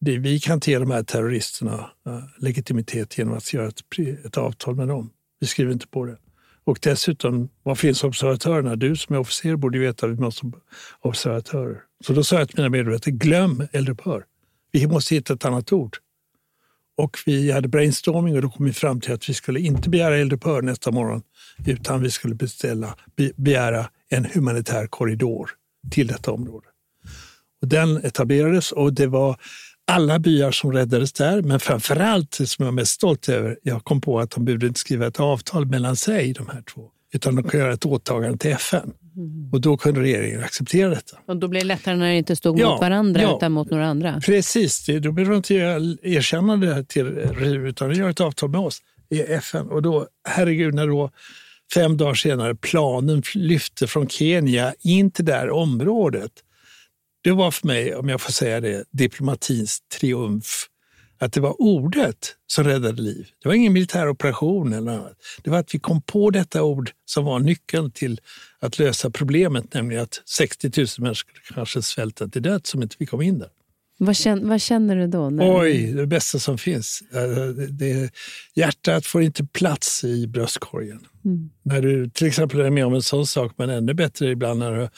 Det, vi kan ge de här terroristerna eh, legitimitet genom att göra ett, ett avtal med dem. Vi skriver inte på det. Och dessutom, var finns observatörerna? Du som är officer borde veta att vi måste ha observatörer. Så då sa jag till mina medarbetare, glöm eldupphör. Vi måste hitta ett annat ord. Och vi hade brainstorming och då kom vi fram till att vi skulle inte begära eldupphör nästa morgon utan vi skulle beställa, be, begära en humanitär korridor till detta område. Och den etablerades och det var alla byar som räddades där, men framför allt det som jag är mest stolt över, jag kom på att de behövde inte skriva ett avtal mellan sig, de här två, utan de kunde göra ett åtagande till FN. Och då kunde regeringen acceptera detta. Och då blir det lättare när det inte stod Ja, mot varandra ja. utan mot några andra. Precis, det, då behöver de inte göra- erkänna det till RIV, utan de gör ett avtal med oss i FN. Och då, herregud, när då fem dagar senare planen lyfte från Kenya in till det här området. Det var för mig, om jag får säga det, diplomatins triumf. Att det var ordet som räddade liv. Det var ingen militär operation eller annat. Det var att vi kom på detta ord som var nyckeln till att lösa problemet, nämligen att 60 000 människor kanske svälta till döds om inte vi kom in där. Vad känner, vad känner du då? När, Oj, det bästa som finns. Eh, Det, det, hjärtat får inte plats i bröstkorgen. Mm. När du till exempel är med om en sån sak, men ännu bättre ibland när du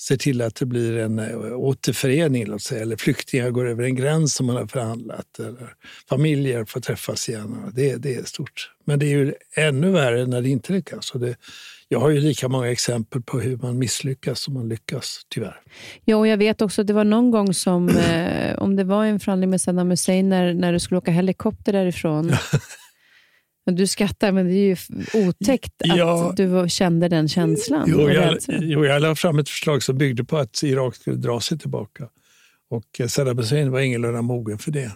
ser till att det blir en eh, återförening, låt säga, eller flyktingar går över en gräns som man har förhandlat, eller familjer får träffas igen. Det, det är stort. Men det är ju ännu värre när det inte lyckas. Och det, jag har ju lika många exempel på hur man misslyckas som man lyckas, tyvärr. Ja, och jag vet också att det var någon gång som, eh, om det var en förhandling med Saddam Hussein, när, när du skulle åka helikopter därifrån. [LAUGHS] Men Du skrattar, men det är ju otäckt att Ja. du kände den känslan. Jo, jag, jo, jag la fram ett förslag som byggde på att Irak skulle dra sig tillbaka. Och eh, Saddam Hussein var ingalunda mogen för det.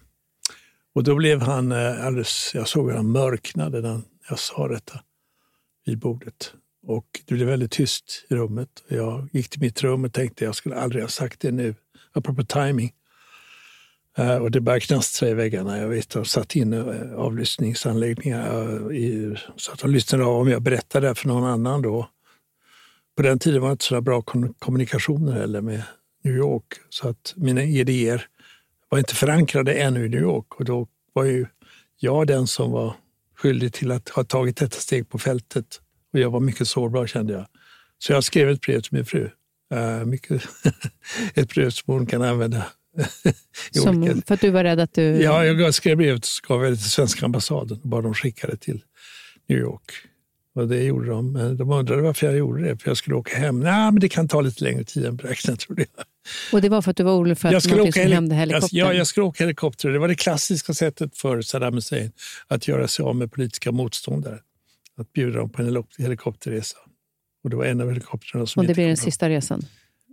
Och då blev han eh, alldeles, jag såg hur han mörknade när jag sa detta vid bordet. Och det blev väldigt tyst i rummet. Jag gick till mitt rum och tänkte jag skulle aldrig ha sagt det nu, apropå timing. Eh, och det började knastra i väggarna. Jag vet, de satt in eh, avlyssningsanläggningar eh, i, så att de lyssnade av om jag berättade det för någon annan då. På den tiden var det inte så bra kommunikationer heller med New York. Så att mina idéer var inte förankrade ännu i New York. Och då var ju jag den som var skyldig till att ha tagit detta steg på fältet Och jag var mycket sårbar kände jag. Så jag skrev ett brev till min fru. Uh, mycket [LAUGHS] ett brev som hon kan använda. [LAUGHS] som. För att du var rädd att du... Ja, jag skrev brevet och gav det till svenska ambassaden och bad dem skicka det till New York. Och det gjorde de. Men de undrade varför jag gjorde det, för jag skulle åka hem. Nej, men det kan ta lite längre tid än beräknat, trodde jag. Och det var för att du var orolig för att jag skulle åka skulle hända helikoptern? Ja, jag skulle åka helikopter. Det var det klassiska sättet för Saddam Hussein att göra sig av med politiska motståndare. Att bjuda dem på en helikopterresa. Och det var en av helikoptrarna som Och det blir den sista resan?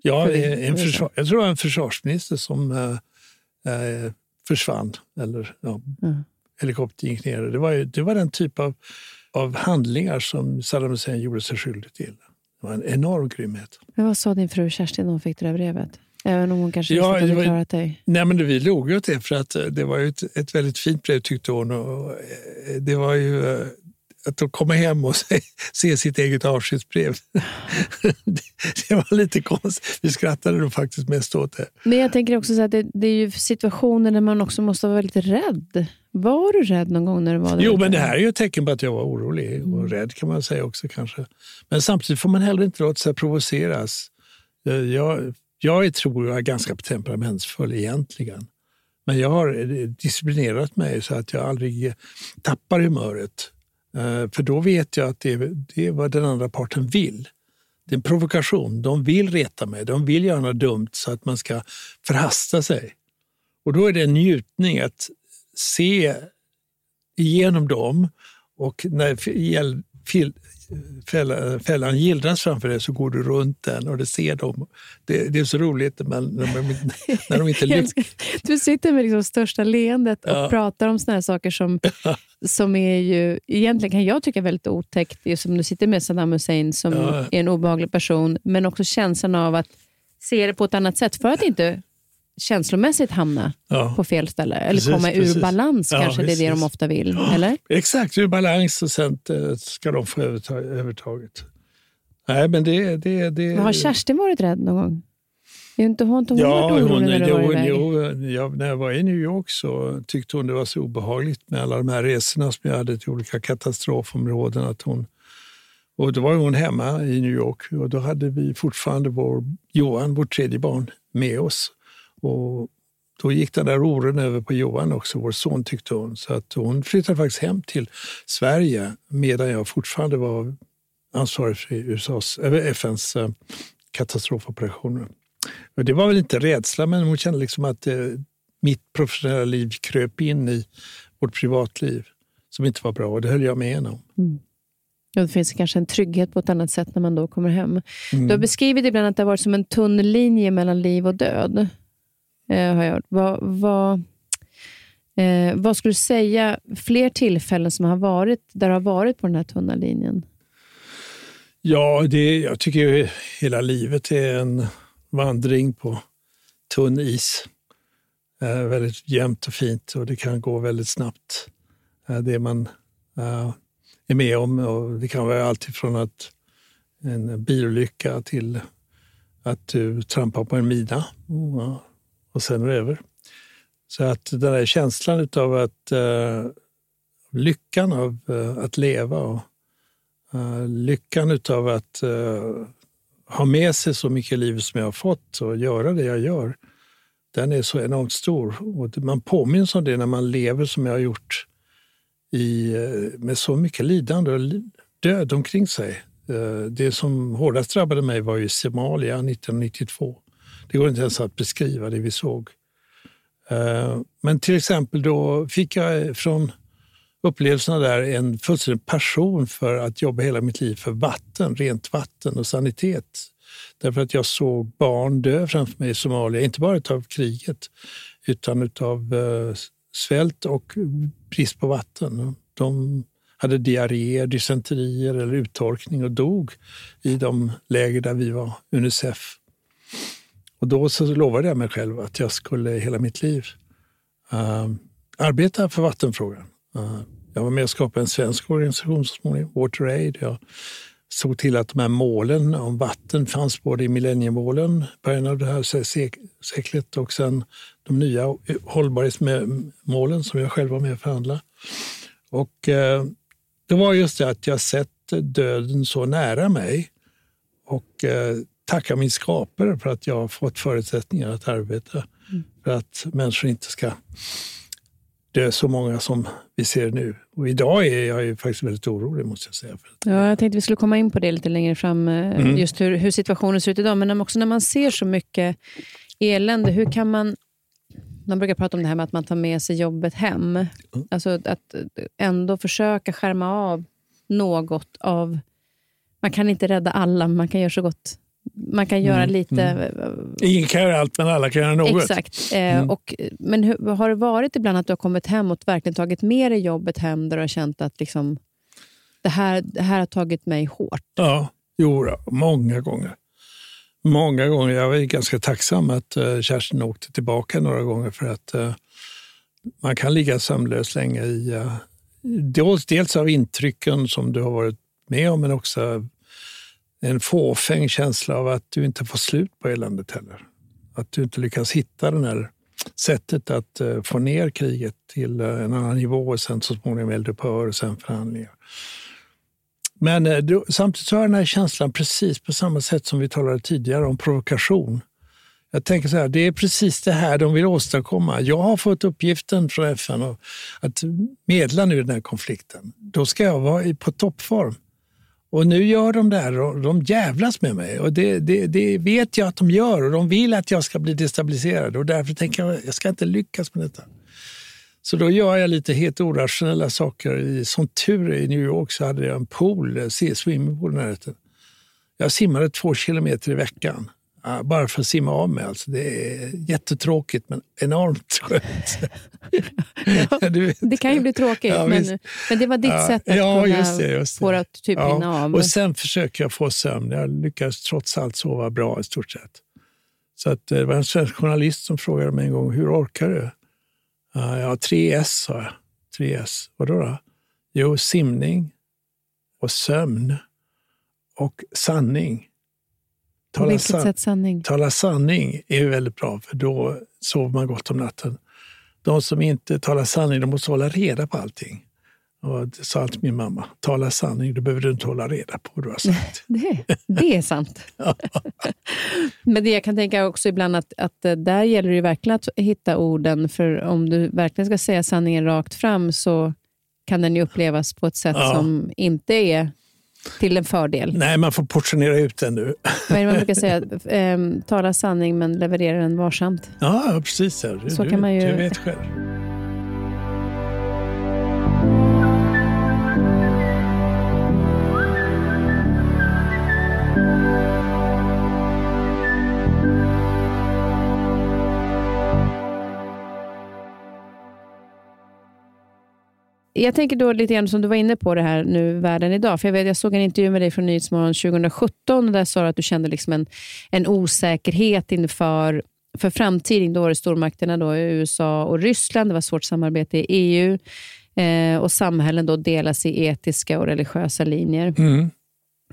Ja, en försvar, jag tror det var en försvarsminister som äh, försvann. Eller ja, mm. helikoptern gick ner. Det var, det var den typ av, av handlingar som Saddam Hussein gjorde sig skyldig till. Det var en enorm grymhet. Men vad sa din fru Kerstin när hon fick det där brevet? Även om hon kanske ja, att hade klarat dig? Nej, men vi ju åt det för att det var ett, ett väldigt fint brev tyckte hon. Och det var ju att komma hem och se, se sitt eget avskedsbrev. det, [LAUGHS] det var lite konstigt. Vi skrattade nog faktiskt mest åt det. Men jag tänker också att det, det, är ju situationer där man också måste vara väldigt rädd. Var du rädd någon gång när du var där? Jo, men det här är ju ett tecken på att jag var orolig och mm. rädd kan man säga också kanske. Men samtidigt får man heller inte låta sig provoceras. Jag, jag tror jag är ganska temperamentsfull egentligen. Men jag har disciplinerat mig så att jag aldrig tappar humöret. Eh, för då vet jag att det är, det är vad den andra parten vill. Det är en provokation. De vill reta mig, de vill göra något dumt så att man ska förhasta sig. Och då är det en njutning att se igenom dem och när fällan gillras framför dig så går du runt den och det ser dem. Det, det är så roligt när, man, när, de, när de inte [LAUGHS] lyckas. Du sitter med liksom största leendet och ja. pratar om såna här saker som, [LAUGHS] som är ju, egentligen kan jag tycka väldigt otäckt. Just som du sitter med Saddam Hussein som ja. är en obehaglig person, men också känslan av att se det på ett annat sätt för att inte känslomässigt hamna ja. på fel ställe. Eller precis, komma ur precis. balans ja, kanske, visst, det är det de ofta vill. Eller? Exakt, ur balans och sen eh, ska de få övertaget. Nej, men det, det, det... Men har Kerstin varit rädd någon gång? Är inte hon, inte ja, varit orolig när du var iväg? Jo, ja, när jag var i New York så tyckte hon det var så obehagligt med alla de här resorna som jag hade till olika katastrofområden. Att hon, och då var hon hemma i New York och då hade vi fortfarande vår Johan, vårt tredje barn, med oss. Och då gick den där oron över på Johan också, vår son tyckte hon. Så att hon flyttade faktiskt hem till Sverige medan jag fortfarande var ansvarig för USAs, FNs eh, katastrofoperationer. Och det var väl inte rädsla, men hon kände liksom att eh, mitt professionella liv kröp in i vårt privatliv som inte var bra och det höll jag med henne om. Mm. Ja, det finns kanske en trygghet på ett annat sätt när man då kommer hem. Mm. Du har mm. beskrivit ibland att det har varit som en tunn linje mellan liv och död eh, har jag hört. Vad, vad, eh, vad skulle du säga, fler tillfällen som har varit, där du har varit på den här tunna linjen? Ja, det, jag tycker ju hela livet är en vandring på tunn is. Eh, väldigt jämnt och fint och det kan gå väldigt snabbt. Eh, det man eh, är med om. Och det kan vara allt ifrån att en bilolycka till att du trampar på en mina och och sen är det över. Så att den där känslan av att uh, lyckan av uh, att leva och uh, lyckan av att ha med sig så mycket i livet som jag har fått och göra det jag gör, den är så enormt stor. Och man påminns om det när man lever som jag har gjort i, med så mycket lidande och död omkring sig. Det som hårdast drabbade mig var i Somalia 1992. Det går inte ens att beskriva det vi såg. Eh, men till exempel då fick jag från upplevelserna där en fullständig passion för att jobba hela mitt liv för vatten, rent vatten och sanitet. Därför att jag såg barn dö framför mig i Somalia, inte bara av kriget utan av eh, svält och brist på vatten. De hade diarréer, dysenterier eller uttorkning och dog i de läger där vi var, Unicef. Och då så lovade jag mig själv att jag skulle hela mitt liv uh, arbeta för vattenfrågan. Uh, jag var med och skapade en svensk organisation så småningom, WaterAid. Jag såg till att de här målen om vatten fanns både i millenniemålen, början av det här seklet och sen de nya hållbarhetsmålen som jag själv var med och förhandlade. Och uh, det var just det att jag sett döden så nära mig och eh, tacka min skapare för att jag har fått förutsättningar att arbeta. Mm. För att människor inte ska dö så många som vi ser nu. Och idag är jag ju faktiskt väldigt orolig måste jag säga. Ja, jag tänkte vi skulle komma in på det lite längre fram, eh, mm. just hur, hur situationen ser ut idag. Men också när man ser så mycket elände, hur kan man man brukar prata om det här med att man tar med sig jobbet hem. Mm. Alltså att ändå försöka skärma av något av... Man kan inte rädda alla, men man kan göra så gott man kan göra mm, lite... Mm. Ingen kan göra allt, men alla kan göra något. Exakt. Eh, mm. och, men hur, har det varit ibland att du har kommit hem och verkligen tagit med dig jobbet hem, där du har känt att liksom, det, här, det här har tagit mig hårt? Ja, jo, många gånger. Många gånger. Jag är ganska tacksam att uh, Kerstin åkte tillbaka några gånger för att uh, man kan ligga sömnlös länge i dels, dels av intrycken som du har varit med om, men också en fåfäng känsla av att du inte får slut på eländet heller. Att du inte lyckas hitta det här sättet att eh, få ner kriget till eh, en annan nivå och sen så småningom eldupphör och sen förhandlingar. Men eh, samtidigt så har jag den här känslan precis på samma sätt som vi talade tidigare om provokation. Jag tänker så här, det är precis det här de vill åstadkomma. Jag har fått uppgiften från FN att medla nu i den här konflikten. Då ska jag vara på toppform. Och nu gör de det här och de jävlas med mig. Och det, det, det, vet jag att de gör och de vill att jag ska bli destabiliserad. Och därför tänker jag att jag ska inte lyckas med detta. Så då gör jag lite helt orationella saker. Som tur är i New York så hade jag en pool, eh, swimmingpool i närheten. Jag simmade två kilometer i veckan bara för att simma av mig. Alltså, det är jättetråkigt men enormt [LAUGHS] skönt. ja, det kan ju bli tråkigt, ja, men, men det var ditt ja, sätt att ja, kunna just det, just det. få att typ ja. hinna av. Och sen försöker jag få sömn. Jag lyckas trots allt sova bra i stort sett. Så att, eh, det var en svensk journalist som frågade mig en gång, hur orkar du? Uh, ja, 3S, sa jag. 3S. Vadå då? Jo, simning och sömn och sanning. Tala vilket sätt sanning? Tala sanning är väldigt bra, för då sover man gott om natten. De som inte talar sanning, de måste hålla reda på allting. Och det sa alltid min mamma. Tala sanning, det behöver du inte hålla reda på vad du har sagt. [LAUGHS] det, det är sant. [LAUGHS] [LAUGHS] Men det jag kan tänka också ibland att, att där gäller det verkligen att hitta orden. För om du verkligen ska säga sanningen rakt fram så kan den ju upplevas på ett sätt ja. som inte är till en fördel? Nej, man får portionera ut den nu. Vad är det man brukar säga? [LAUGHS] Ehm, tala sanning men leverera den varsamt. Ja, precis. Du, Så kan man ju... du vet själv. Jag tänker då lite grann som du var inne på det här nu, världen idag. För jag, vet, jag såg en intervju med dig från Nyhetsmorgon 2017 och där sa du att du kände liksom en, en osäkerhet inför för framtiden. Då var det stormakterna då, USA och Ryssland. Det var svårt samarbete i EU eh, och samhällen då delas i etiska och religiösa linjer. Mm.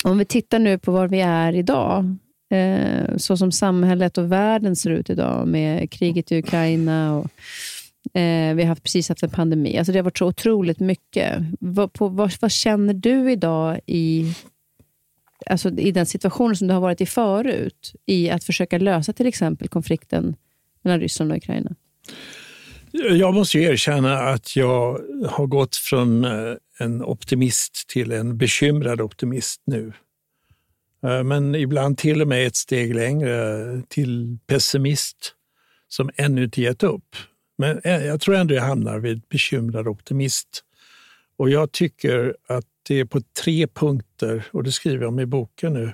Om vi tittar nu på var vi är idag, eh, så som samhället och världen ser ut idag med kriget i Ukraina och Eh, vi har haft, precis haft en pandemi. Alltså det har varit så otroligt mycket. Vad, på, vad, vad känner du idag i, alltså i den situationen som du har varit i förut, i att försöka lösa till exempel konflikten mellan Ryssland och Ukraina? Jag måste erkänna att jag har gått från eh, en optimist till en bekymrad optimist nu. Eh, men ibland till och med ett steg längre eh, till pessimist som ännu inte gett upp. Men jag tror ändå jag hamnar vid bekymrad optimist. Och jag tycker att det är på tre punkter, och det skriver jag om i boken nu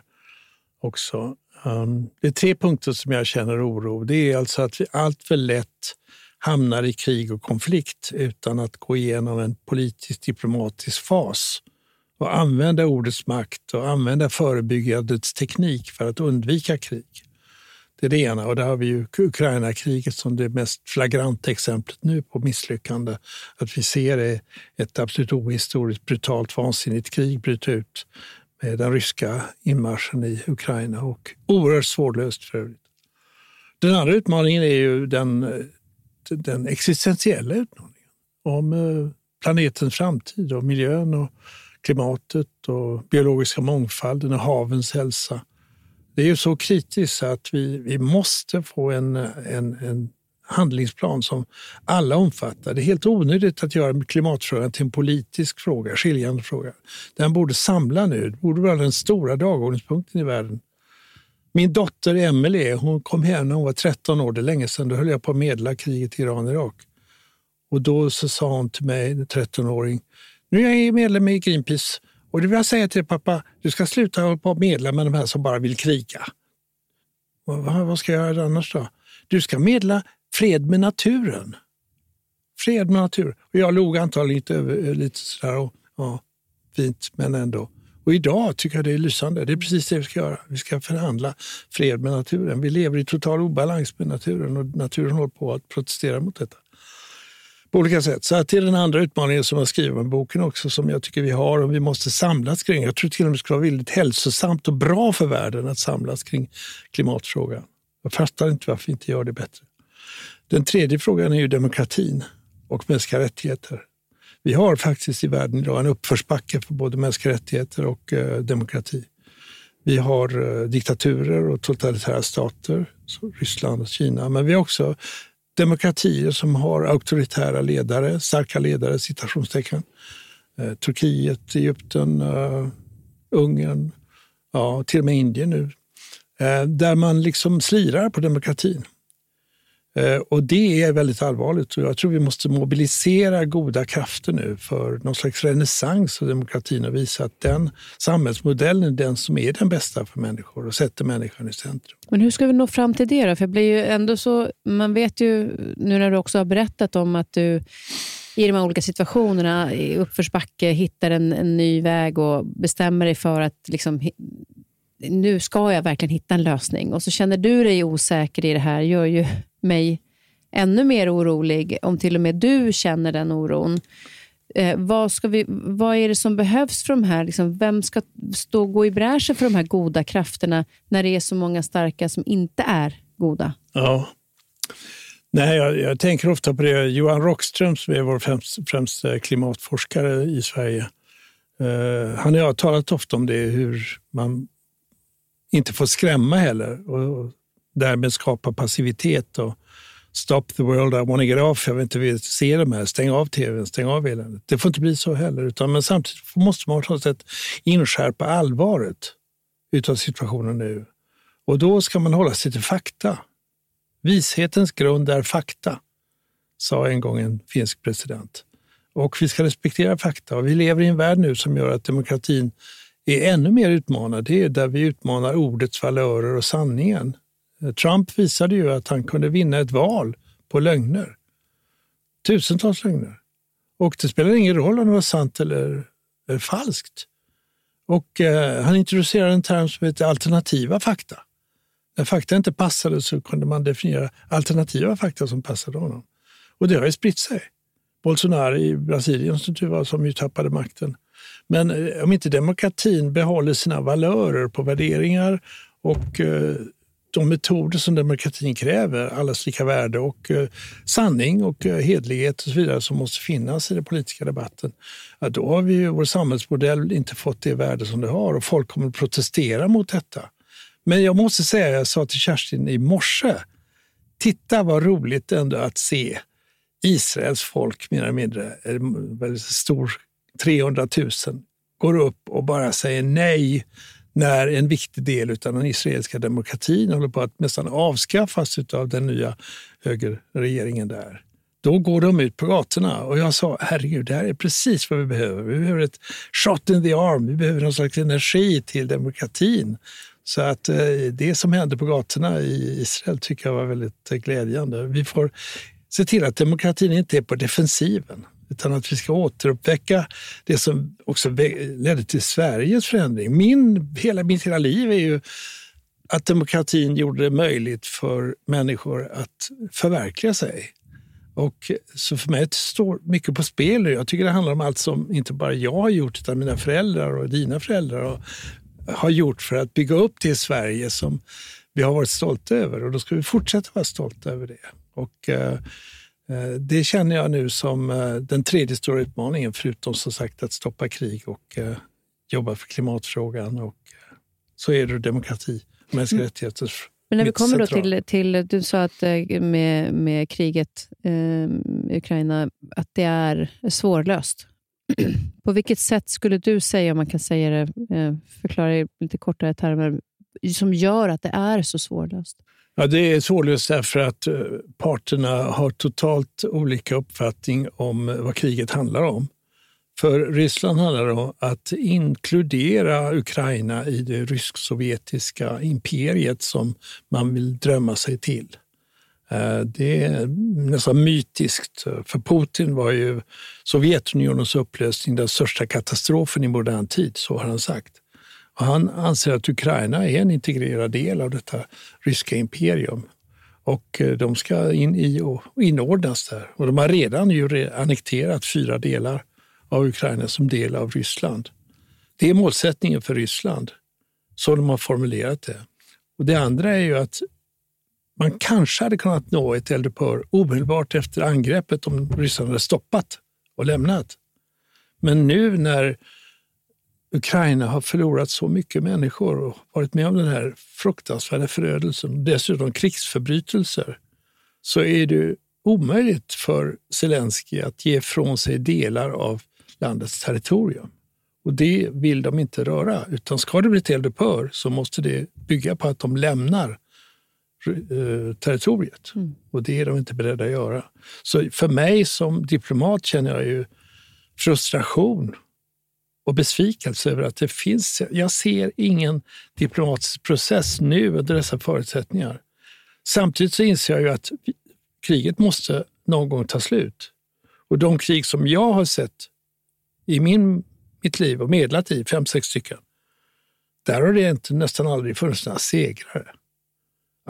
också. Um, det är tre punkter som jag känner oro. Det är alltså att vi allt för lätt hamnar i krig och konflikt utan att gå igenom en politisk diplomatisk fas och använda ordets makt och använda förebyggandets teknik för att undvika krig. Det är det ena. Och där har vi ju Ukraina-kriget som det mest flagranta exemplet nu på misslyckande. Att vi ser ett absolut ohistoriskt, brutalt, vansinnigt krig bryta ut med den ryska inmarschen i Ukraina och oerhört svårlöst för övrigt. Den andra utmaningen är ju den, eh, den existentiella utmaningen om eh, planetens framtid och miljön och klimatet och biologiska mångfalden och havens hälsa. Det är ju så kritiskt att vi, vi måste få en, en, en handlingsplan som alla omfattar. Det är helt onödigt att göra klimatfrågan till en politisk fråga, skiljande fråga. Den borde samla nu, det borde vara den stora dagordningspunkten i världen. Min dotter Emelie hon kom hem när hon var 13 år, det är länge sedan, då höll jag på att medla kriget i Iran-Irak. Och då så sa hon till mig, en 13-åring, nu är jag medlem i Greenpeace och det vill jag säga till pappa, du ska sluta hålla på och medla med de här som bara vill kriga. Vad, vad ska jag göra annars då? Du ska medla fred med naturen. Fred med naturen. Och jag log antagligen lite, över, eh, lite sådär, och, ja, fint, men ändå. Och idag tycker jag det är lysande. Det är precis det vi ska göra. Vi ska förhandla fred med naturen. Vi lever i total obalans med naturen och naturen håller på att protestera mot detta. På olika sätt. Så till den andra utmaningen som jag skriver om boken också, som jag tycker vi har och vi måste samlas kring. Jag tror till och med det skulle vara väldigt hälsosamt och bra för världen att samlas kring klimatfrågan. Jag fattar inte varför vi inte gör det bättre. Den tredje frågan är ju demokratin och mänskliga rättigheter. Vi har faktiskt i världen idag en uppförsbacke för både mänskliga rättigheter och eh, demokrati. Vi har eh, diktaturer och totalitära stater, Ryssland och Kina, men vi har också demokratier som har auktoritära ledare, starka ledare, citationstecken. Eh, Turkiet, Egypten, uh, Ungern, ja, till och med Indien nu. Eh, där man liksom slirar på demokratin. Eh, och det är väldigt allvarligt och jag tror vi måste mobilisera goda krafter nu för någon slags renässans av demokratin och visa att den samhällsmodellen är den som är den bästa för människor och sätter människan i centrum. Men hur ska vi nå fram till det då? För det blir ju ändå så, man vet ju nu när du också har berättat om att du i de här olika situationerna i uppförsbacke hittar en, en ny väg och bestämmer dig för att liksom, nu ska jag verkligen hitta en lösning. Och så känner du dig osäker i det här, gör ju mig ännu mer orolig, om till och med du känner den oron. Eh, vad, ska vi, vad är det som behövs för de här? Liksom, vem ska stå gå i bräschen för de här goda krafterna när det är så många starka som inte är goda? Ja. Nej, jag, jag tänker ofta på det. Johan Rockström som är vår främsta främst klimatforskare i Sverige. eh, han och jag har talat ofta om det, hur man inte får skrämma heller. Och, därmed skapa passivitet och stop the world, I wanna get off, jag vill inte se de här, stäng av tvn, stäng av eländet. Det får inte bli så heller, utan, men samtidigt måste man på något sätt inskärpa allvaret utav situationen nu. Och då ska man hålla sig till fakta. Vishetens grund är fakta, sa en gång en finsk president. Och vi ska respektera fakta. Och vi lever i en värld nu som gör att demokratin är ännu mer utmanad. Det är där vi utmanar ordets valörer och sanningen. Eh, Trump visade ju att han kunde vinna ett val på lögner. Tusentals lögner. Och det spelar ingen roll om det var sant eller, eller falskt. Och eh, han introducerade en term som heter alternativa fakta. När fakta inte passade så kunde man definiera alternativa fakta som passade honom. Och det har ju spritt sig. Bolsonaro i Brasilien som tur var, som ju tappade makten. Men eh, om inte demokratin behåller sina valörer på värderingar och eh, de metoder som demokratin kräver, allas lika värde och eh, sanning och eh, hedlighet och så vidare som måste finnas i den politiska debatten, ja, då har vi vår samhällsmodell inte fått det värde som det har och folk kommer att protestera mot detta. Men jag måste säga, jag sa till Kerstin i morse, titta vad roligt ändå att se Israels folk, mer eller mindre, väldigt stor, 300 000, går upp och bara säger nej när en viktig del av den israeliska demokratin håller på att nästan avskaffas av den nya högerregeringen där. Då går de ut på gatorna och jag sa, herregud, det här är precis vad vi behöver. Vi behöver ett shot in the arm, vi behöver någon slags energi till demokratin. Så att eh, det som hände på gatorna i Israel tycker jag var väldigt eh, glädjande. Vi får se till att demokratin inte är på defensiven utan att vi ska återuppväcka det som också ledde till Sveriges förändring. Min, hela, mitt hela liv är ju att demokratin gjorde det möjligt för människor att förverkliga sig. Och så för mig står mycket på spel nu. Jag tycker det handlar om allt som inte bara jag har gjort utan mina föräldrar och dina föräldrar har gjort för att bygga upp det Sverige som vi har varit stolta över och då ska vi fortsätta vara stolta över det. Och, Eh, det känner jag nu som eh, den tredje stora utmaningen, förutom som sagt att stoppa krig och eh, jobba för klimatfrågan. Och, så är det demokrati, mänskliga mm. rättigheter. Men när vi kommer då till, till, du sa att med, med kriget eh, i Ukraina, att det är svårlöst. [CLEARS THROAT] På vilket sätt skulle du säga, om man kan säga det, eh, förklara i lite kortare termer, som gör att det är så svårlöst? Ja, det är svårlöst därför att eh, parterna har totalt olika uppfattning om eh, vad kriget handlar om. För Ryssland handlar det om att inkludera Ukraina i det rysk-sovjetiska imperiet som man vill drömma sig till. Eh, det är nästan mytiskt. För Putin var ju Sovjetunionens upplösning den största katastrofen i modern tid, så har han sagt. Och han anser att Ukraina är en integrerad del av detta ryska imperium. Och eh, de ska in i och inordnas där. Och de har redan ju annekterat fyra delar av Ukraina som del av Ryssland. Det är målsättningen för Ryssland, så de har formulerat det. Och Det andra är ju att man kanske hade kunnat nå ett eldupphör omedelbart efter angreppet om ryssarna hade stoppat och lämnat. Men nu när Ukraina har förlorat så mycket människor och varit med om den här fruktansvärda förödelsen, dessutom krigsförbrytelser, så är det omöjligt för Zelensky att ge från sig delar av landets territorium. Och det vill de inte röra, utan ska det bli ett eldupphör så måste det bygga på att de lämnar eh, territoriet. Mm. Och det är de inte beredda att göra. Så för mig som diplomat känner jag ju frustration och besvikelse över att det finns... Jag ser ingen diplomatisk process nu under dessa förutsättningar. Samtidigt så inser jag ju att kriget måste någon gång ta slut. Och de krig som jag har sett i min, mitt liv och medlat i, fem, sex stycken, där har det inte, nästan aldrig funnits några segrare.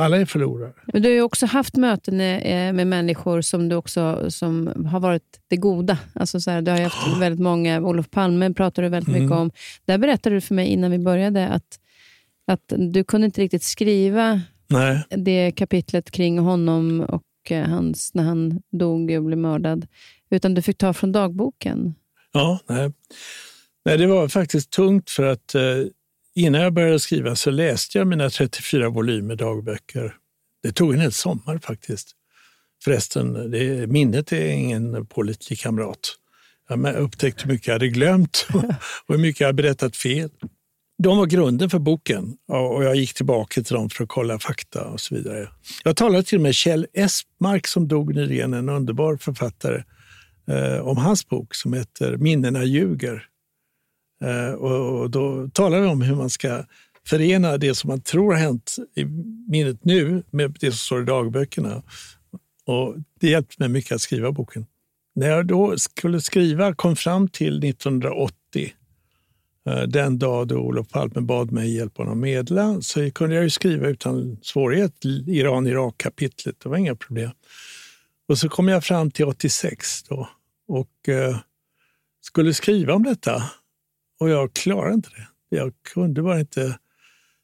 Alla är förlorare. Men du har också haft möten eh, med människor som, du också, som har varit det goda. Alltså så här, du har haft oh. väldigt många, Olof Palme pratar du väldigt mm. mycket om. Där berättade du för mig innan vi började att, att du kunde inte riktigt skriva Nej. det kapitlet kring honom och eh, hans, när han dog och blev mördad, utan du fick ta från dagboken. Ja, nej. nej det var faktiskt tungt för att eh, Innan jag började skriva så läste jag mina 34 volymer dagböcker. Det tog en hel sommar faktiskt. Förresten, det, minnet är ingen pålitlig kamrat. Jag upptäckte hur mycket jag hade glömt [LAUGHS] och hur mycket jag hade berättat fel. De var grunden för boken och jag gick tillbaka till dem för att kolla fakta och så vidare. Jag talade till och med Kjell Espmark som dog nyligen, en underbar författare, eh, om hans bok som heter Minnena ljuger. Eh, och då talar vi om hur man ska förena det som man tror har hänt i minnet nu med det som står i dagböckerna. Och det hjälpte mig mycket att skriva boken. När jag då skulle skriva, kom fram till 1980, eh, den dag då Olof Palme bad mig hjälpa honom medla, så kunde jag ju skriva utan svårighet Iran-Irak-kapitlet. Det var inga problem. Och så kom jag fram till 86 då och eh, skulle skriva om detta. Och jag klarade inte det. Jag kunde bara inte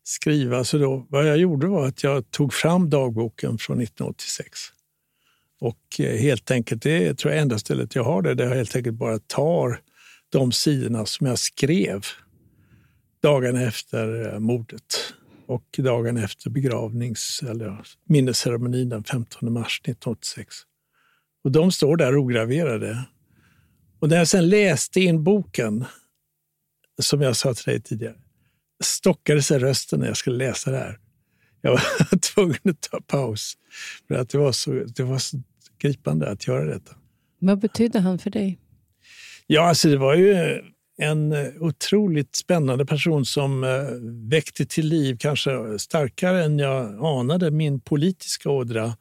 skriva. Så då, vad jag gjorde var att jag tog fram dagboken från 1986. Och eh, helt enkelt, det tror jag enda stället jag har det, där jag helt enkelt bara tar de sidorna som jag skrev dagarna efter eh, mordet och dagen efter begravnings eller minnesceremonin den 15 mars 1986. Och de står där ograverade. Och när jag sen läste in boken som jag sa till dig tidigare, stockade sig rösten när jag skulle läsa det här. Jag var [LAUGHS] tvungen att ta paus, för att det var, så, det var så gripande att göra detta. Vad betydde han för dig? Ja, alltså det var ju en otroligt spännande person som eh, väckte till liv, kanske starkare än jag anade, min politiska ådra.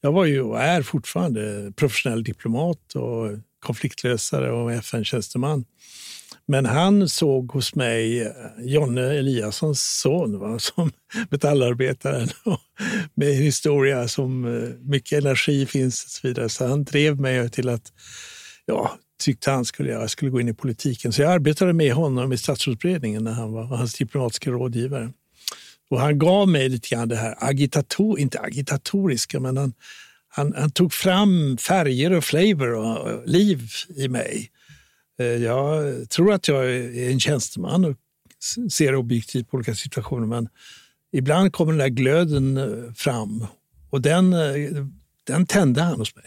Jag var ju och är fortfarande professionell diplomat och konfliktlösare och FN-tjänsteman. Men han såg hos mig eh, Jonne Eliassons son va, [LAUGHS] som metallarbetaren med historia som eh, mycket energi finns och så vidare. Så han drev mig till att ja, tyckte han skulle jag skulle gå in i politiken. Så jag arbetade med honom i statsrådsberedningen när han var hans diplomatiska rådgivare. Och han gav mig lite grann det här agitator, inte agitatoriska, men han, han, han tog fram färger och flavor och liv i mig. Eh, jag tror att jag är en tjänsteman och ser objektivt på olika situationer men ibland kommer den där glöden eh, fram och den, eh, den tände han hos mig.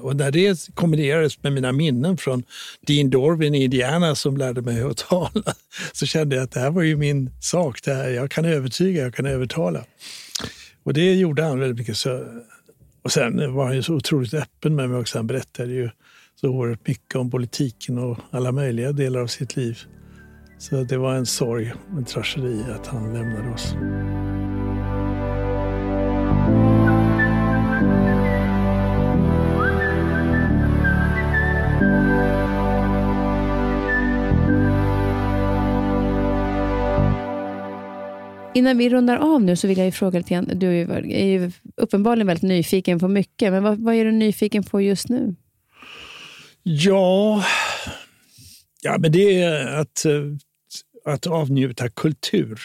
Och när det kombinerades med mina minnen från Dean Dorvin i Indiana som lärde mig att [LAUGHS] tala så kände jag att det här var ju min sak. Det här, jag kan övertyga, jag kan övertala. Och det gjorde han väldigt mycket. Så, och sen var han ju så otroligt öppen med mig också. Han berättade ju så oerhört mycket om politiken och alla möjliga delar av sitt liv. Så det var en sorg och en tragedi att han lämnade oss. Innan vi rundar av nu så vill jag ju fråga lite grann. Du är ju uppenbarligen väldigt nyfiken på mycket, men vad, vad är du nyfiken på just nu? Ja, ja men det är att, eh, att avnjuta kultur.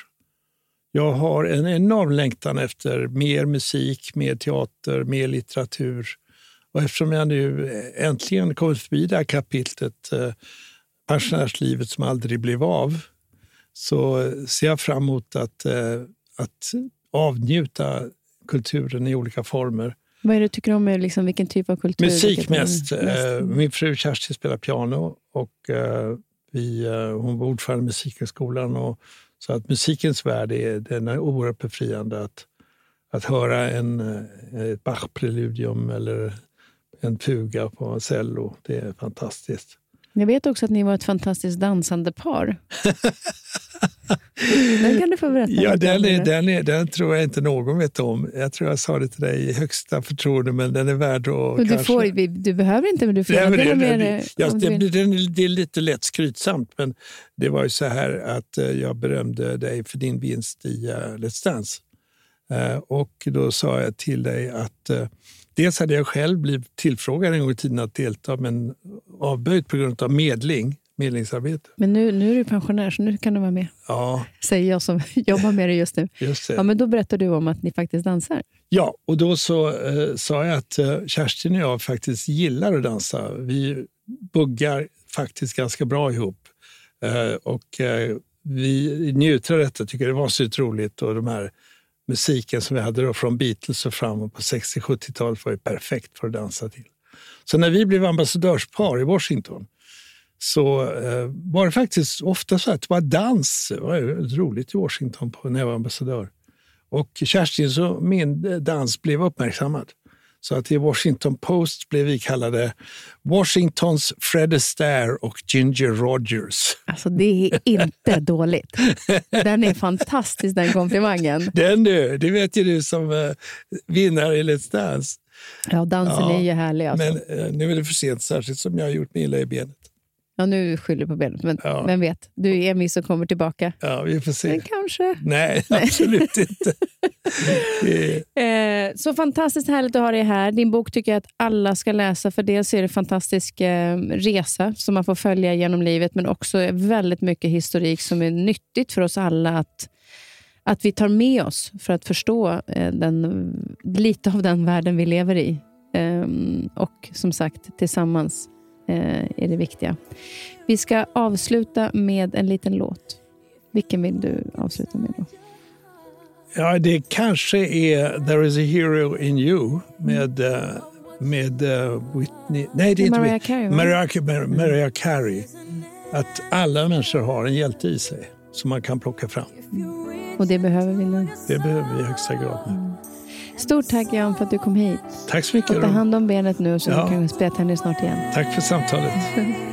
Jag har en enorm längtan efter mer musik, mer teater, mer litteratur. Och eftersom jag nu äntligen kommit förbi det här kapitlet, eh, pensionärslivet som aldrig blev av, så ser jag fram emot att, eh, att avnjuta kulturen i olika former. Vad är det du tycker om? Liksom, vilken typ av kultur? Musik mest. mest. Min fru Kerstin spelar piano och eh, vi, eh, hon var ordförande i Musikhögskolan. Och, så att musikens värld är, den är oerhört befriande. Att, att höra en, ett Bach-preludium eller en fuga på cello, det är fantastiskt. Jag vet också att ni var ett fantastiskt dansande par. [LAUGHS] den kan du få berätta ja, den, är, den, är, den tror jag inte någon vet om. Jag tror jag sa det till dig i högsta förtroende, men den är värd att... Du, kanske... får, du behöver inte, men du får Nej, det, mer. Det, ja, det, det, det är lite lätt skrytsamt, men det var ju så här att eh, jag berömde dig för din vinst i uh, Let's Dance. Uh, och då sa jag till dig att uh, Dels hade jag själv blivit tillfrågad en gång i tiden att delta men avböjt på grund av medling, medlingsarbete. Men nu, nu är du pensionär så nu kan du vara med. Ja. Säger jag som [LAUGHS] jobbar med det just nu. Just det. Ja, men då berättar du om att ni faktiskt dansar. Ja, och då så eh, sa jag att eh, Kerstin och jag faktiskt gillar att dansa. Vi buggar faktiskt ganska bra ihop. Eh, och eh, vi njuter av detta, tycker det var så roligt. Och de här musiken som vi hade då från Beatles och framåt på 60-70-talet var ju perfekt för att dansa till. Så när vi blev ambassadörspar i Washington så eh, var det faktiskt ofta så att det var dans. Det var roligt i Washington på, när jag var ambassadör. Och Kerstins och min dans blev uppmärksammad. Så att i Washington Post blev vi kallade Washingtons Fred Astaire och Ginger Rogers. Alltså det är inte [LAUGHS] dåligt. Den är fantastisk den komplimangen. Den du, det vet ju du som uh, vinnare i Let's Dance. Ja, dansen ja, är ju härlig. Alltså. Men uh, nu är det för sent, särskilt som jag har gjort mig illa i benet. Ja, nu skyller du på benet, men ja. vem vet? Du är envis och kommer tillbaka. Ja, vi får se. Men kanske. Nej, absolut inte. [LAUGHS] eh, så fantastiskt härligt att ha dig här. Din bok tycker jag att alla ska läsa, för dels är det en fantastisk eh, resa som man får följa genom livet, men också väldigt mycket historik som är nyttigt för oss alla att att vi tar med oss för att förstå eh, den, lite av den världen vi lever i. Um, och som sagt, tillsammans är det viktiga. Vi ska avsluta med en liten låt. Vilken vill du avsluta med? då? Ja, det kanske är There is a hero in you med, uh, med uh, Whitney... Nej, det är Mariah inte Carey. Mariah, Mariah Carey. Att alla människor har en hjälte i sig som man kan plocka fram. Och det behöver vi nu. Det behöver vi i högsta grad nu. Stort tack Jan för att du kom hit. Tack så mycket. Och ta hand om benet nu så ja. du kan spela tennis snart igen. Tack för samtalet. [LAUGHS]